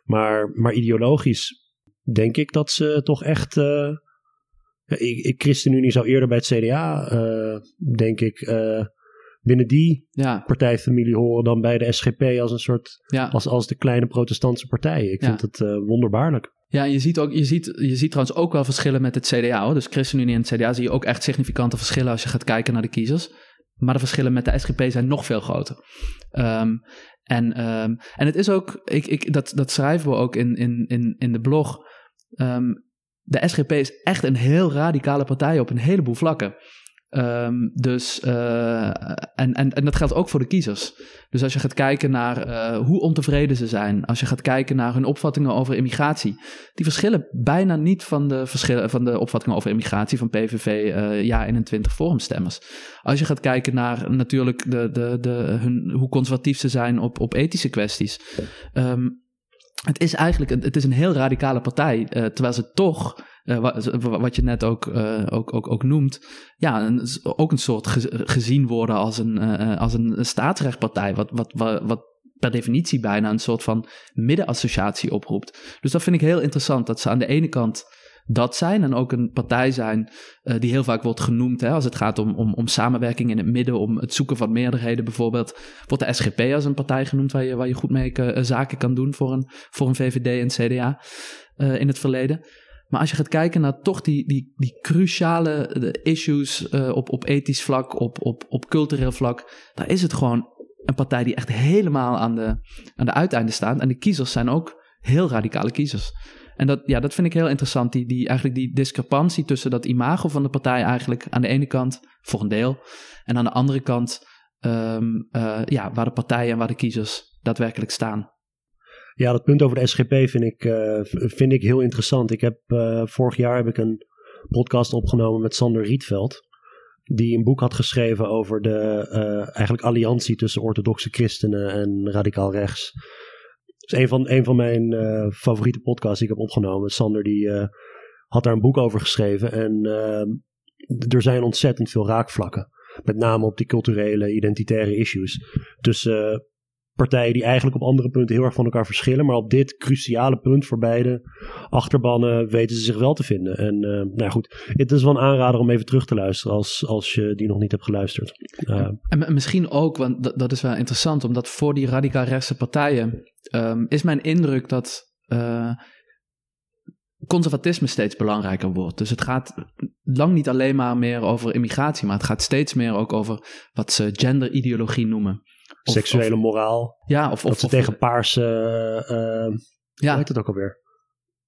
Maar, maar ideologisch denk ik dat ze toch echt. Uh, ik, ik, ChristenUnie zou eerder bij het CDA, uh, denk ik, uh, binnen die ja. partijfamilie horen dan bij de SGP als een soort. Ja. Als, als de kleine protestantse partijen. Ik ja. vind het wonderbaarlijk. Ja, je ziet, ook, je, ziet, je ziet trouwens ook wel verschillen met het CDA. Hoor. Dus ChristenUnie en het CDA zie je ook echt significante verschillen als je gaat kijken naar de kiezers. Maar de verschillen met de SGP zijn nog veel groter. Um, en, um, en het is ook, ik, ik, dat, dat schrijven we ook in, in, in, in de blog. Um, de SGP is echt een heel radicale partij op een heleboel vlakken. Um, dus, uh, en, en, en dat geldt ook voor de kiezers. Dus als je gaat kijken naar uh, hoe ontevreden ze zijn, als je gaat kijken naar hun opvattingen over immigratie, die verschillen bijna niet van de, verschillen, van de opvattingen over immigratie van PVV uh, ja 21 forumstemmers. Als je gaat kijken naar natuurlijk de, de, de, hun, hoe conservatief ze zijn op, op ethische kwesties. Um, het is eigenlijk het is een heel radicale partij, uh, terwijl ze toch wat, wat, je net ook, ook, ook, ook noemt, ja, ook een soort gezien worden als een, als een staatsrechtpartij, wat, wat, wat, per definitie bijna een soort van middenassociatie oproept. Dus dat vind ik heel interessant, dat ze aan de ene kant dat zijn en ook een partij zijn die heel vaak wordt genoemd hè, als het gaat om, om, om samenwerking in het midden, om het zoeken van meerderheden bijvoorbeeld. Wordt de SGP als een partij genoemd waar je, waar je goed mee zaken kan doen voor een, voor een VVD en CDA in het verleden. Maar als je gaat kijken naar toch die, die, die cruciale issues op, op ethisch vlak, op, op, op cultureel vlak, daar is het gewoon een partij die echt helemaal aan de, aan de uiteinden staat. En de kiezers zijn ook heel radicale kiezers. En dat, ja, dat vind ik heel interessant. Die, die, eigenlijk die discrepantie tussen dat imago van de partij eigenlijk aan de ene kant voor een deel. En aan de andere kant um, uh, ja, waar de partijen en waar de kiezers daadwerkelijk staan. Ja, dat punt over de SGP vind ik, uh, vind ik heel interessant. Ik heb, uh, vorig jaar heb ik een podcast opgenomen met Sander Rietveld. Die een boek had geschreven over de eigenlijk alliantie tussen orthodoxe christenen en radicaal rechts is een van, een van mijn uh, favoriete podcasts die ik heb opgenomen. Sander die uh, had daar een boek over geschreven. En uh, er zijn ontzettend veel raakvlakken. Met name op die culturele, identitaire issues. Tussen partijen die eigenlijk op andere punten heel erg van elkaar verschillen. Maar op dit cruciale punt voor beide achterbannen weten ze zich wel te vinden. En uh, nou goed, het is wel een aanrader om even terug te luisteren als, als je die nog niet hebt geluisterd. Uh, en misschien ook, want dat, dat is wel interessant, omdat voor die radicaal rechtse partijen um, is mijn indruk dat uh, conservatisme steeds belangrijker wordt. Dus het gaat lang niet alleen maar meer over immigratie, maar het gaat steeds meer ook over wat ze genderideologie noemen. Of, Seksuele moraal. Ja, of, of, ze tegen paarse. Uh, ja. Hoe heet het ook alweer?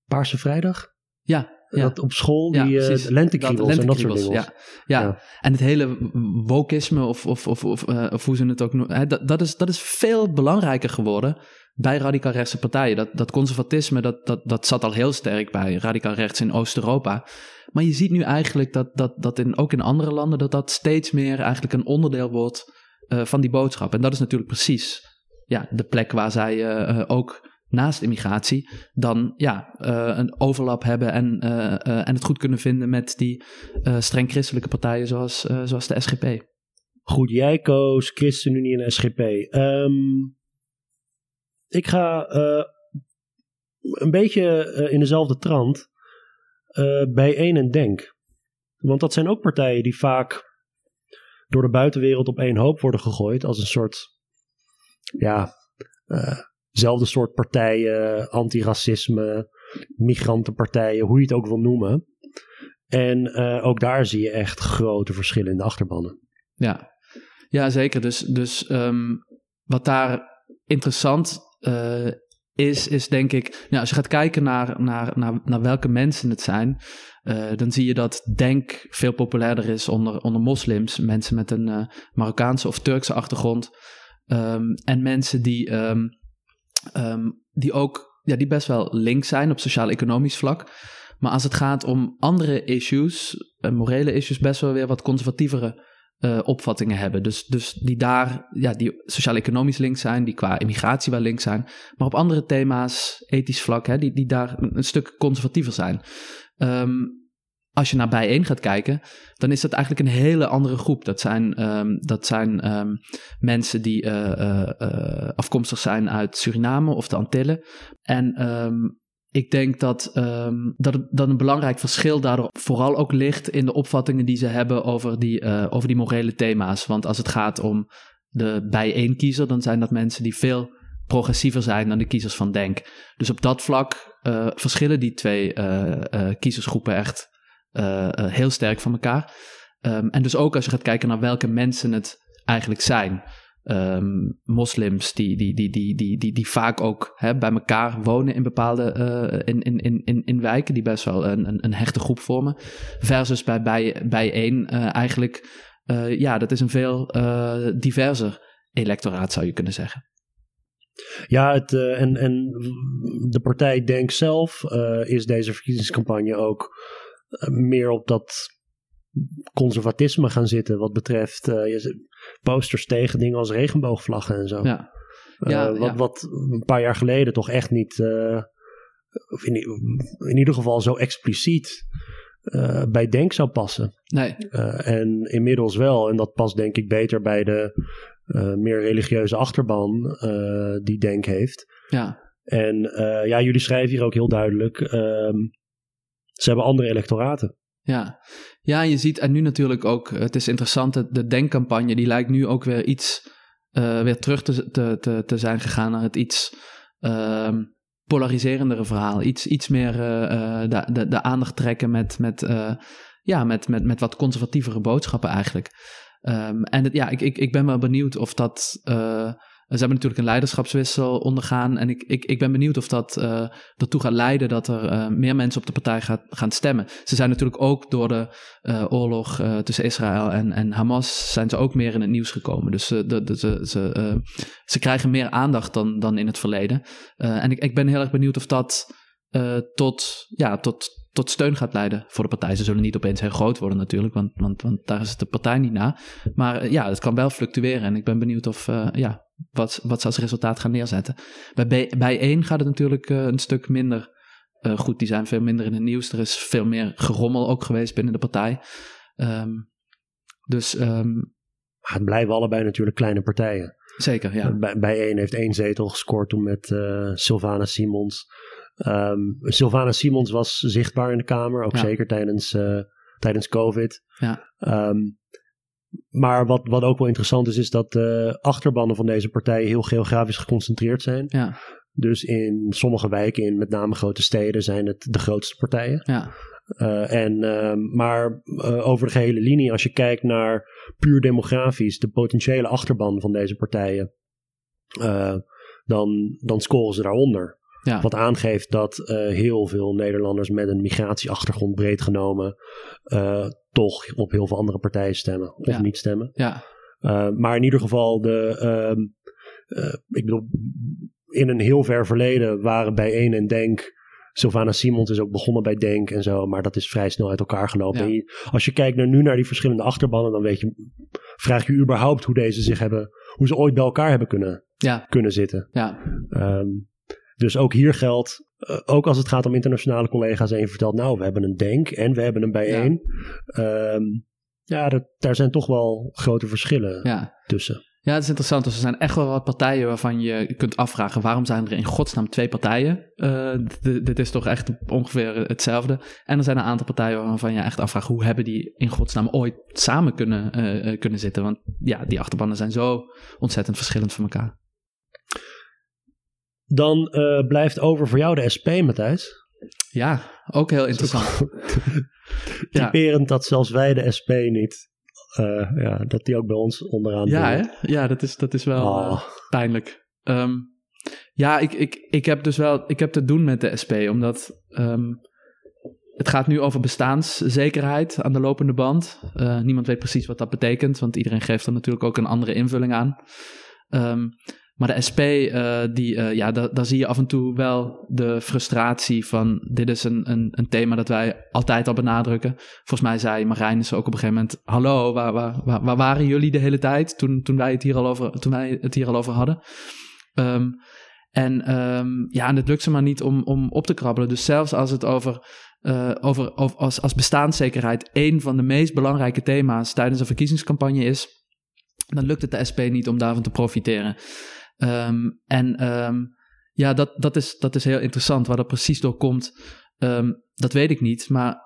Paarse Vrijdag? Ja, ja. Dat op school, die ja, uh, lentekriebels en dat soort dingen. Ja. Ja. ja. en het hele wokisme, of, of, of, of, uh, of hoe ze het ook noemen, dat, dat, is, dat is veel belangrijker geworden bij radicaal rechtse partijen. Dat, dat conservatisme, dat, dat, dat zat al heel sterk bij radicaal rechts in Oost-Europa. Maar je ziet nu eigenlijk dat, dat, dat in, ook in andere landen, dat dat steeds meer eigenlijk een onderdeel wordt uh, van die boodschap. En dat is natuurlijk precies ja, de plek waar zij uh, ook naast immigratie dan ja, een overlap hebben en, en het goed kunnen vinden met die streng christelijke partijen zoals, zoals de SGP. Goed, jij koos ChristenUnie en SGP. Um, ik ga een beetje in dezelfde trant bij één en Denk. Want dat zijn ook partijen die vaak door de buitenwereld op één hoop worden gegooid. Als een soort, ja, uh, zelfde soort partijen, antiracisme, migrantenpartijen, hoe je het ook wil noemen. En uh, ook daar zie je echt grote verschillen in de achterbannen. Ja, ja zeker. Dus, dus um, wat daar interessant uh, is, is denk ik, nou, als je gaat kijken naar, naar, naar, naar welke mensen het zijn, uh, dan zie je dat Denk veel populairder is onder, onder moslims, mensen met een uh, Marokkaanse of Turkse achtergrond. Um, en mensen die, um, um, die ook, ja, die best wel links zijn op sociaal-economisch vlak. Maar als het gaat om andere issues, uh, morele issues, best wel weer wat conservatievere uh, opvattingen hebben. Dus, dus die daar, ja, die sociaal-economisch links zijn, die qua immigratie wel links zijn. Maar op andere thema's, ethisch vlak, hè, die, die daar een, stuk conservatiever zijn. Um, als je naar bijeen gaat kijken, dan is dat eigenlijk een hele andere groep. Dat zijn, um, dat zijn um, mensen die uh, afkomstig zijn uit Suriname of de Antillen. En um, ik denk dat, um, dat, dat een belangrijk verschil daardoor vooral ook ligt in de opvattingen die ze hebben over die, uh, over die morele thema's. Want als het gaat om de bijeenkiezer, dan zijn dat mensen die veel progressiever zijn dan de kiezers van Denk. Dus op dat vlak uh, verschillen die twee uh, kiezersgroepen echt heel sterk van elkaar. Um, en dus ook als je gaat kijken naar welke mensen het eigenlijk zijn um, moslims die, die, die, die, die, die, die vaak ook hè, bij elkaar wonen in bepaalde uh, in, in, in, in wijken die best wel een, een, een hechte groep vormen. Versus bij, bij, bij één uh, eigenlijk, uh, ja, dat is een veel diverser electoraat zou je kunnen zeggen. Ja, het, en, en de partij Denk zelf is deze verkiezingscampagne ook meer op dat conservatisme gaan zitten wat betreft posters tegen dingen als regenboogvlaggen en zo. Ja. Uh, wat, wat een paar jaar geleden toch echt niet uh, of in, in ieder geval zo expliciet uh, bij Denk zou passen. Nee. En inmiddels wel, en dat past denk ik beter bij de meer religieuze achterban die Denk heeft. Ja. En ja, jullie schrijven hier ook heel duidelijk, ehm, ze hebben andere electoraten. Ja. ja, je ziet en nu natuurlijk ook, het is interessant, de, de Denkcampagne die lijkt nu ook weer iets, weer terug te, te, te, zijn gegaan naar het iets ehm, polariserendere verhaal. Iets, iets meer uh, de, de, de, aandacht trekken met, met, uh, ja, met, met, met wat conservatievere boodschappen eigenlijk. Um, en ja, ik, ik, ik ben wel benieuwd of dat. Ze hebben natuurlijk een leiderschapswissel ondergaan. En ik, ik, ik ben benieuwd of dat uh, ertoe gaat leiden dat er uh, meer mensen op de partij gaat, gaan stemmen. Ze zijn natuurlijk ook door de uh, oorlog tussen Israël en, en Hamas zijn ze ook meer in het nieuws gekomen. Dus de, de, ze, ze, ze krijgen meer aandacht dan, dan in het verleden. en ik, ik ben heel erg benieuwd of dat tot, ja, tot, tot steun gaat leiden voor de partij. Ze zullen niet opeens heel groot worden natuurlijk, want, want, want daar is de partij niet na. Maar ja, het kan wel fluctueren en ik ben benieuwd of, ja, wat, wat ze als resultaat gaan neerzetten. Bij, bij één gaat het natuurlijk uh, een stuk minder uh, goed. Die zijn veel minder in het nieuws. Er is veel meer gerommel ook geweest binnen de partij. Um, dus. Um, het blijven allebei natuurlijk kleine partijen. Zeker, ja. Bij, bij één heeft één zetel gescoord toen met uh, Sylvana Simons. Um, Sylvana Simons was zichtbaar in de Kamer, ook ja. zeker tijdens, tijdens COVID. Ja. Maar wat, wat ook wel interessant is, is dat de achterbannen van deze partijen heel geografisch geconcentreerd zijn. Ja. Dus in sommige wijken, in met name grote steden, zijn het de grootste partijen. Ja. Uh, en, uh, maar uh, over de gehele linie, als je kijkt naar puur demografisch, de potentiële achterban van deze partijen, dan, dan scoren ze daaronder. Ja. Wat aangeeft dat heel veel Nederlanders met een migratieachtergrond breed genomen toch op heel veel andere partijen stemmen of ja. niet stemmen. Ja. Uh, maar in ieder geval, de, uh, ik bedoel, in een heel ver verleden waren bij één en Denk. Sylvana Simons is ook begonnen bij Denk en zo, maar dat is vrij snel uit elkaar gelopen. Ja. Als je kijkt naar nu naar die verschillende achterbannen, dan weet je, vraag je überhaupt hoe deze zich hebben, hoe ze ooit bij elkaar hebben kunnen, kunnen zitten. Ja. Um, dus ook hier geldt, uh, ook als het gaat om internationale collega's, en je vertelt, nou, we hebben een Denk en we hebben een bijeen. Ja, um, ja dat, daar zijn toch wel grote verschillen ja. tussen. Ja, het is interessant. Dus er zijn echt wel wat partijen waarvan je kunt afvragen... waarom zijn er in godsnaam twee partijen? Uh, dit is toch echt ongeveer hetzelfde. En er zijn een aantal partijen waarvan je echt afvraagt... hoe hebben die in godsnaam ooit samen kunnen, uh, kunnen zitten? Want ja, die achterbannen zijn zo ontzettend verschillend van elkaar. Dan uh, blijft over voor jou de SP, Matthijs. Ja, ook heel interessant. Typerend ja. dat zelfs wij de SP niet, uh, ja, dat die ook bij ons onderaan Ja, hè? ja dat, is, dat is wel oh. uh, pijnlijk. Um, ja, ik, ik, ik heb dus wel, ik heb te doen met de SP, omdat um, het gaat nu over bestaanszekerheid aan de lopende band. Uh, niemand weet precies wat dat betekent, want iedereen geeft er natuurlijk ook een andere invulling aan. Um, maar de SP, uh, die, uh, ja, da daar zie je af en toe wel de frustratie van... dit is een, een, een thema dat wij altijd al benadrukken. Volgens mij zei Marijnissen ook op een gegeven moment... hallo, waar, waar, waar, waren jullie de hele tijd toen, toen, wij, het hier al over, toen wij het hier al over hadden? Um, en um, ja, het lukt ze maar niet om, om op te krabbelen. Dus zelfs als het over, uh, over, over als, als bestaanszekerheid... een van de meest belangrijke thema's tijdens een verkiezingscampagne is... dan lukt het de SP niet om daarvan te profiteren. Um, en um, ja, dat, dat, is, dat is heel interessant. Waar dat precies door komt, um, dat weet ik niet. Maar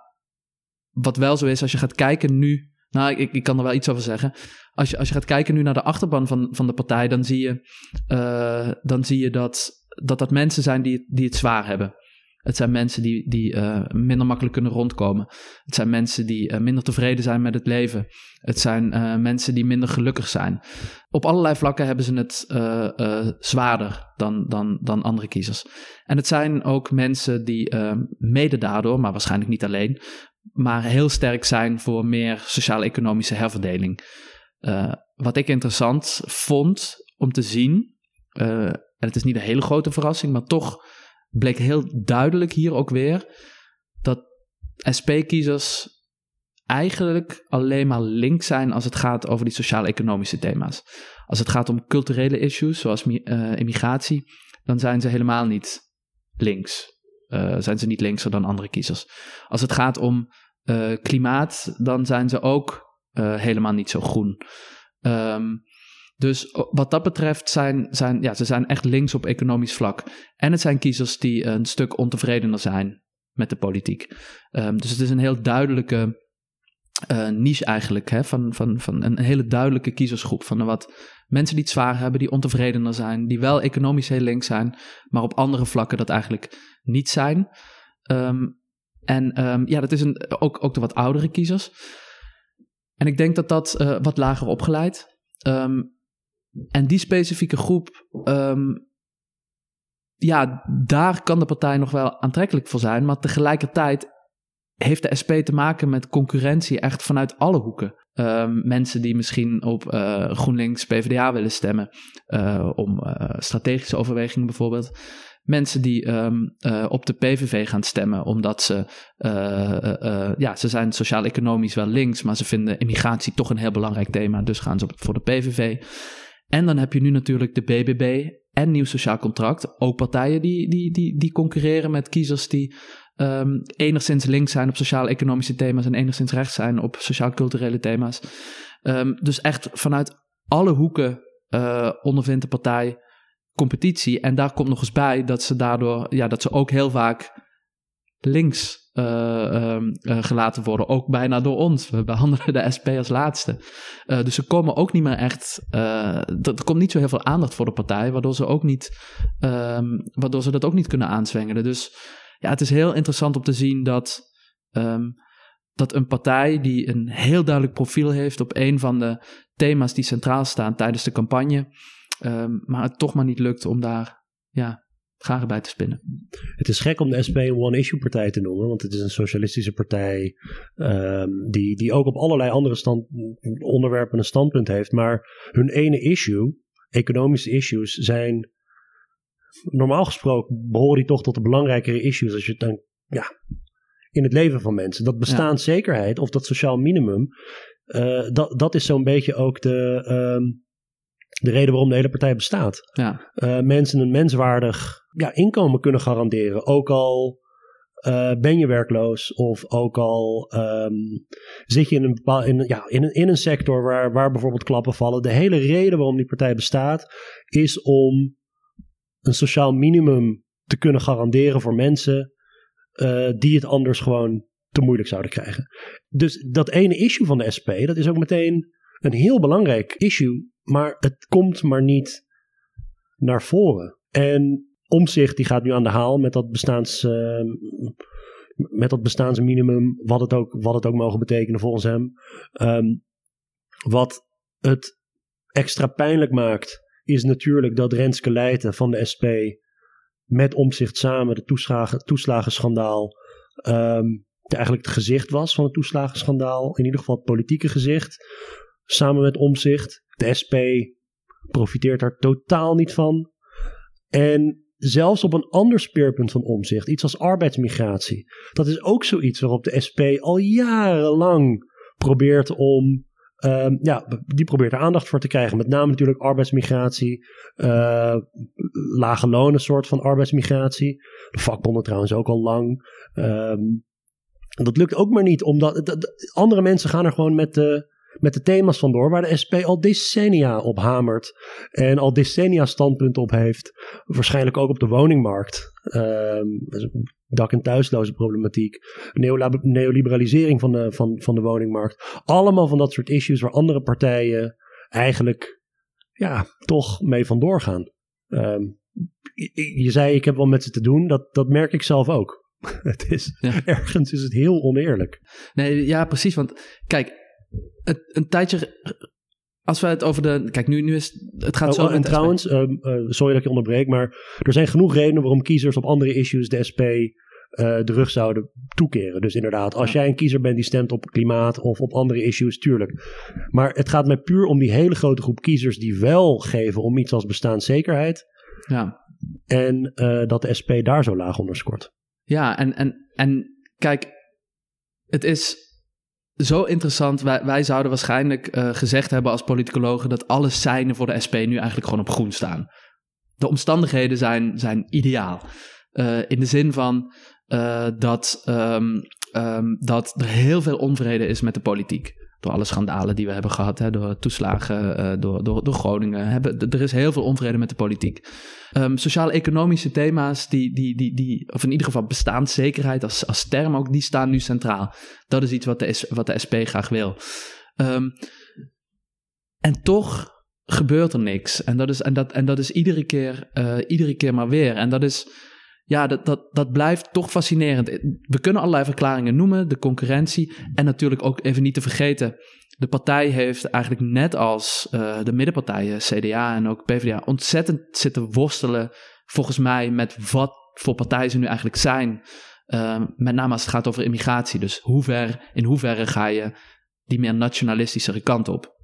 wat wel zo is, als je gaat kijken nu. Nou, ik, ik kan er wel iets over zeggen. Als je, als je gaat kijken nu naar de achterban van, van de partij, dan zie je, uh, dan zie je dat, dat dat mensen zijn die, die het zwaar hebben. Het zijn mensen die, die uh, minder makkelijk kunnen rondkomen. Het zijn mensen die uh, minder tevreden zijn met het leven. Het zijn uh, mensen die minder gelukkig zijn. Op allerlei vlakken hebben ze het zwaarder dan, dan, dan andere kiezers. En het zijn ook mensen die mede daardoor, maar waarschijnlijk niet alleen, maar heel sterk zijn voor meer sociaal-economische herverdeling. wat ik interessant vond om te zien, en het is niet een hele grote verrassing, maar toch bleek heel duidelijk hier ook weer dat SP-kiezers eigenlijk alleen maar links zijn als het gaat over die sociaal-economische thema's. Als het gaat om culturele issues, zoals uh, immigratie, dan zijn ze helemaal niet links. zijn ze niet linkser dan andere kiezers. Als het gaat om klimaat, dan zijn ze ook helemaal niet zo groen. Um, dus wat dat betreft zijn, zijn ja, ze zijn echt links op economisch vlak. En het zijn kiezers die een stuk ontevredener zijn met de politiek. Um, dus het is een heel duidelijke uh, niche eigenlijk, hè, van, van, van een hele duidelijke kiezersgroep. Van wat mensen die het zwaar hebben, die ontevredener zijn, die wel economisch heel links zijn, maar op andere vlakken dat eigenlijk niet zijn. Um, en um, ja, dat is een, ook, ook de wat oudere kiezers. En ik denk dat dat uh, wat lager opgeleid. En die specifieke groep, um, ja, daar kan de partij nog wel aantrekkelijk voor zijn. Maar tegelijkertijd heeft de SP te maken met concurrentie echt vanuit alle hoeken. Um, mensen die misschien op uh, GroenLinks, PvdA willen stemmen, uh, om uh, strategische overwegingen bijvoorbeeld. Mensen die um, op de PVV gaan stemmen, omdat ze, ja, ze zijn sociaal-economisch wel links, maar ze vinden immigratie toch een heel belangrijk thema, dus gaan ze voor de PVV. En dan heb je nu natuurlijk de BBB en Nieuw Sociaal Contract. Ook partijen die, die, die, die concurreren met kiezers die um, enigszins links zijn op sociaal-economische thema's en enigszins rechts zijn op sociaal-culturele thema's. Um, dus echt vanuit alle hoeken uh, ondervindt de partij competitie. En daar komt nog eens bij dat ze daardoor, ja, dat ze ook heel vaak links uh, gelaten worden. Ook bijna door ons. We behandelen de SP als laatste. Uh, dus ze komen ook niet meer echt. er komt niet zo heel veel aandacht voor de partij, waardoor ze ook niet. Um, waardoor ze dat ook niet kunnen aanzwengelen. Dus ja, het is heel interessant om te zien dat. Um, dat een partij die een heel duidelijk profiel heeft op een van de thema's die centraal staan tijdens de campagne, maar het toch maar niet lukt om daar ja, graag bij te spinnen. Het is gek om de SP een one-issue partij te noemen, want het is een socialistische partij um, die, die ook op allerlei andere stand, onderwerpen een standpunt heeft. Maar hun ene issue, economische issues, zijn normaal gesproken behoren die toch tot de belangrijkere issues als je dan, ja, in het leven van mensen. Dat bestaanszekerheid of dat sociaal minimum, uh, dat, dat is zo'n beetje ook de. Um, de reden waarom de hele partij bestaat. Ja. Uh, mensen een menswaardig ja, inkomen kunnen garanderen. Ook al uh, ben je werkloos of ook al um, zit je in een, bepaal, in, ja, in, een, in een sector waar, waar bijvoorbeeld klappen vallen. De hele reden waarom die partij bestaat is om een sociaal minimum te kunnen garanderen voor mensen uh, die het anders gewoon te moeilijk zouden krijgen. Dus dat ene issue van de SP, dat is ook meteen een heel belangrijk issue maar het komt maar niet naar voren. En Omzicht die gaat nu aan de haal met dat bestaans, uh, met dat bestaansminimum, wat het, ook, wat het ook mogen betekenen volgens hem. Um, wat het extra pijnlijk maakt, is natuurlijk dat Renske Leijten van de SP met Omzicht samen de toeslagen, toeslagenschandaal um, eigenlijk het gezicht was van het toeslagenschandaal. In ieder geval het politieke gezicht. Samen met Omzicht. De SP profiteert daar totaal niet van. En zelfs op een ander speerpunt van omzicht, iets als arbeidsmigratie. Dat is ook zoiets waarop de SP al jarenlang probeert om. Um, ja, die probeert er aandacht voor te krijgen. Met name natuurlijk arbeidsmigratie. Uh, lage lonen, soort van arbeidsmigratie. De vakbonden trouwens ook al lang. Um, dat lukt ook maar niet, omdat andere mensen gaan er gewoon met de met de thema's vandoor waar de SP al decennia op hamert. En al decennia standpunten op heeft. Waarschijnlijk ook op de woningmarkt. Um, dak- en thuisloze problematiek. Neoliberalisering van de, van, van de woningmarkt. Allemaal van dat soort issues waar andere partijen eigenlijk ja, toch mee vandoor gaan. Um, je, zei, ik heb wel met ze te doen. Dat, dat merk ik zelf ook. het is, Ergens is het heel oneerlijk. Nee, ja, precies. Want kijk, het, een tijdje. Als we het over de. Kijk, nu, nu is. Het gaat oh, zo. En trouwens, uh, sorry dat ik je onderbreek, maar er zijn genoeg redenen waarom kiezers op andere issues de SP uh, de rug zouden toekeren. Dus inderdaad, als jij een kiezer bent die stemt op klimaat of op andere issues, tuurlijk. Maar het gaat mij puur om die hele grote groep kiezers die wel geven om iets als bestaanszekerheid. Ja. En uh, dat de SP daar zo laag onder scoort. Ja, en, en, en kijk, het is zo interessant. Wij, wij zouden waarschijnlijk uh, gezegd hebben als politicologen dat alle seinen voor de SP nu eigenlijk gewoon op groen staan. De omstandigheden zijn, zijn ideaal. in de zin van dat, ehm, ehm, dat er heel veel onvrede is met de politiek. Door alle schandalen die we hebben gehad, hè, door toeslagen, door, door, door Groningen. Hebben, er is heel veel onvrede met de politiek. Um, Sociaal-economische thema's, die, die, die, die, of in ieder geval bestaanszekerheid als, als term ook, die staan nu centraal. Dat is iets wat de, wat de SP graag wil. Um, en toch gebeurt er niks. En dat is, en dat, en dat is iedere, keer, uh, iedere keer maar weer. En dat is, ja, dat, dat, dat blijft toch fascinerend. We kunnen allerlei verklaringen noemen, de concurrentie. En natuurlijk ook even niet te vergeten. De partij heeft eigenlijk net als uh, de middenpartijen, CDA en ook PvdA, ontzettend zitten worstelen, volgens mij, met wat voor partijen ze nu eigenlijk zijn. Uh, met name als het gaat over immigratie. Dus hoe ver, in hoeverre ga je die meer nationalistischere kant op?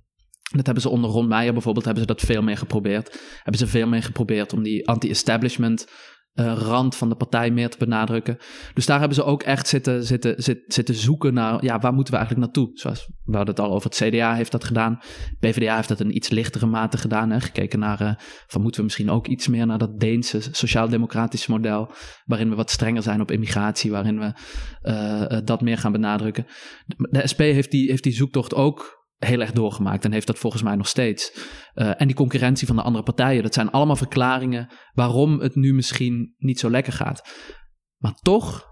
Dat hebben ze onder Ron Meijer bijvoorbeeld, hebben ze dat veel meer geprobeerd. Hebben ze veel meer geprobeerd om die anti-establishment uh, rand van de partij meer te benadrukken. Dus daar hebben ze ook echt zitten, zitten, zitten, zitten zoeken naar, ja, waar moeten we eigenlijk naartoe? Zoals we hadden het al over, het CDA heeft dat gedaan. PvdA heeft dat in iets lichtere mate gedaan. Hè? Gekeken naar, uh, van moeten we misschien ook iets meer naar dat Deense sociaal-democratische model, waarin we wat strenger zijn op immigratie, waarin we uh, dat meer gaan benadrukken. De SP heeft die, heeft die zoektocht ook heel erg doorgemaakt en heeft dat volgens mij nog steeds. Uh, en die concurrentie van de andere partijen, dat zijn allemaal verklaringen waarom het nu misschien niet zo lekker gaat. Maar toch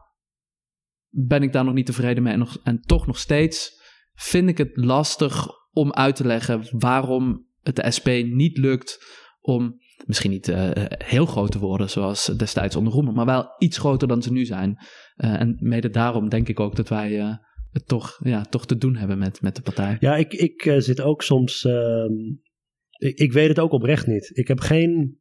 ben ik daar nog niet tevreden mee en, toch nog steeds vind ik het lastig om uit te leggen waarom het de SP niet lukt om misschien niet uh, heel groot te worden zoals destijds onder Roemer, maar wel iets groter dan ze nu zijn. Uh, en mede daarom denk ik ook dat wij het toch, ja, toch te doen hebben met, met de partij. Ja, ik, ik uh, zit ook soms. Uh, ik, ik, weet het ook oprecht niet. Ik heb geen.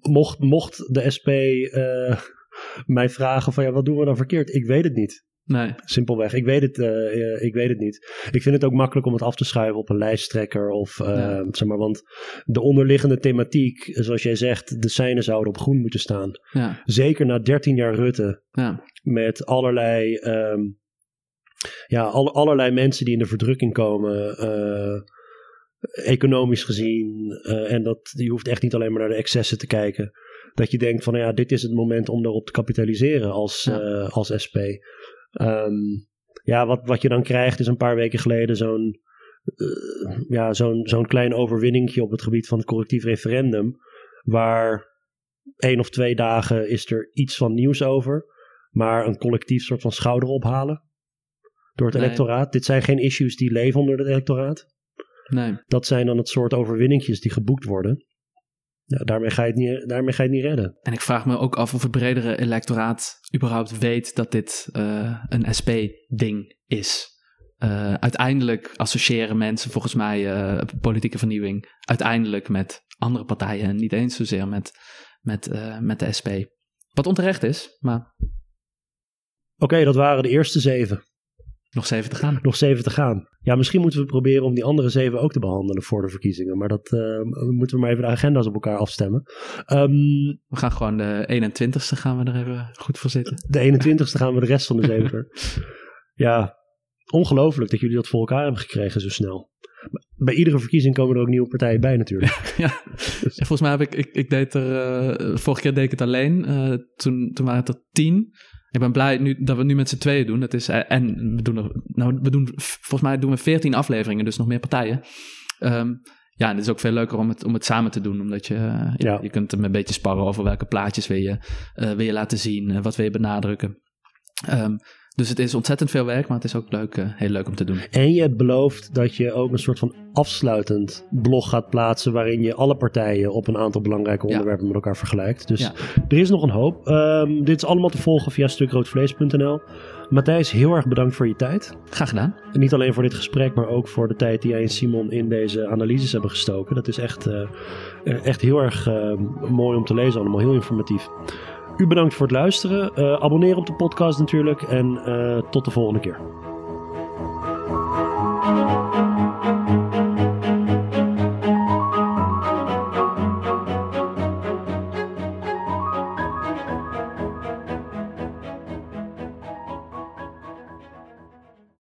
Mocht, mocht de SP eh, mij vragen van ja, wat doen we dan verkeerd? Ik weet het niet. Nee. Simpelweg. Ik weet, het, uh, ik weet het niet. Ik vind het ook makkelijk om het af te schuiven op een lijsttrekker. Of, uh, ja. zeg maar, want de onderliggende thematiek, zoals jij zegt, de seinen zouden op groen moeten staan. Ja. Zeker na 13 jaar Rutte. Ja. Met allerlei, um, ja, all, allerlei mensen die in de verdrukking komen. Uh, economisch gezien. en dat, je hoeft echt niet alleen maar naar de excessen te kijken. Dat je denkt van, ja, dit is het moment om daarop te kapitaliseren als, als SP. Um, ja, wat, wat je dan krijgt is een paar weken geleden zo'n uh, ja, zo'n zo'n klein overwinningje op het gebied van het correctief referendum. Waar één of twee dagen is er iets van nieuws over. Maar een collectief soort van schouder ophalen door het nee. electoraat. Dit zijn geen issues die leven onder het electoraat. Nee. Dat zijn dan het soort overwinningjes die geboekt worden. Ja, daarmee, ga je het niet, daarmee ga je het niet redden. En ik vraag me ook af of het bredere electoraat überhaupt weet dat dit uh, een SP-ding is. Uh, uiteindelijk associëren mensen volgens mij uh, politieke vernieuwing uiteindelijk met andere partijen en niet eens zozeer met, met, met de SP. Wat onterecht is, maar. Oké, okay, dat waren de eerste zeven. Nog zeven te gaan. Nog zeven te gaan. Ja, misschien moeten we proberen om die andere zeven ook te behandelen voor de verkiezingen. Maar dat uh, moeten we maar even de agenda's op elkaar afstemmen. Um, we gaan gewoon de 21ste gaan we er even goed voor zitten. De 21ste gaan we de rest van de zeven. ja, ongelooflijk dat jullie dat voor elkaar hebben gekregen zo snel. Bij iedere verkiezing komen er ook nieuwe partijen bij natuurlijk. ja, dus. volgens mij heb ik, ik, ik deed er, uh, vorige keer deed ik het alleen. Uh, toen, toen waren het er tien. Ik ben blij nu, dat we nu met z'n tweeën doen. Dat is, en we doen, er, nou, we doen, volgens mij doen we veertien afleveringen, dus nog meer partijen. Um, ja, en het is ook veel leuker om het, om het samen te doen, omdat je, ja. je, je kunt hem een beetje sparren over welke plaatjes wil je, uh, wil je laten zien, wat wil je benadrukken. Um, dus het is ontzettend veel werk, maar het is ook leuk, uh, heel leuk om te doen. En je hebt beloofd dat je ook een soort van afsluitend blog gaat plaatsen. waarin je alle partijen op een aantal belangrijke onderwerpen ja. met elkaar vergelijkt. Dus ja. er is nog een hoop. Um, dit is allemaal te volgen via stukroodvlees.nl. Matthijs, heel erg bedankt voor je tijd. Graag gedaan. En niet alleen voor dit gesprek, maar ook voor de tijd die jij en Simon in deze analyses hebben gestoken. Dat is echt, uh, echt heel erg uh, mooi om te lezen, allemaal heel informatief. U bedankt voor het luisteren. Uh, abonneer op de podcast natuurlijk en uh, tot de volgende keer.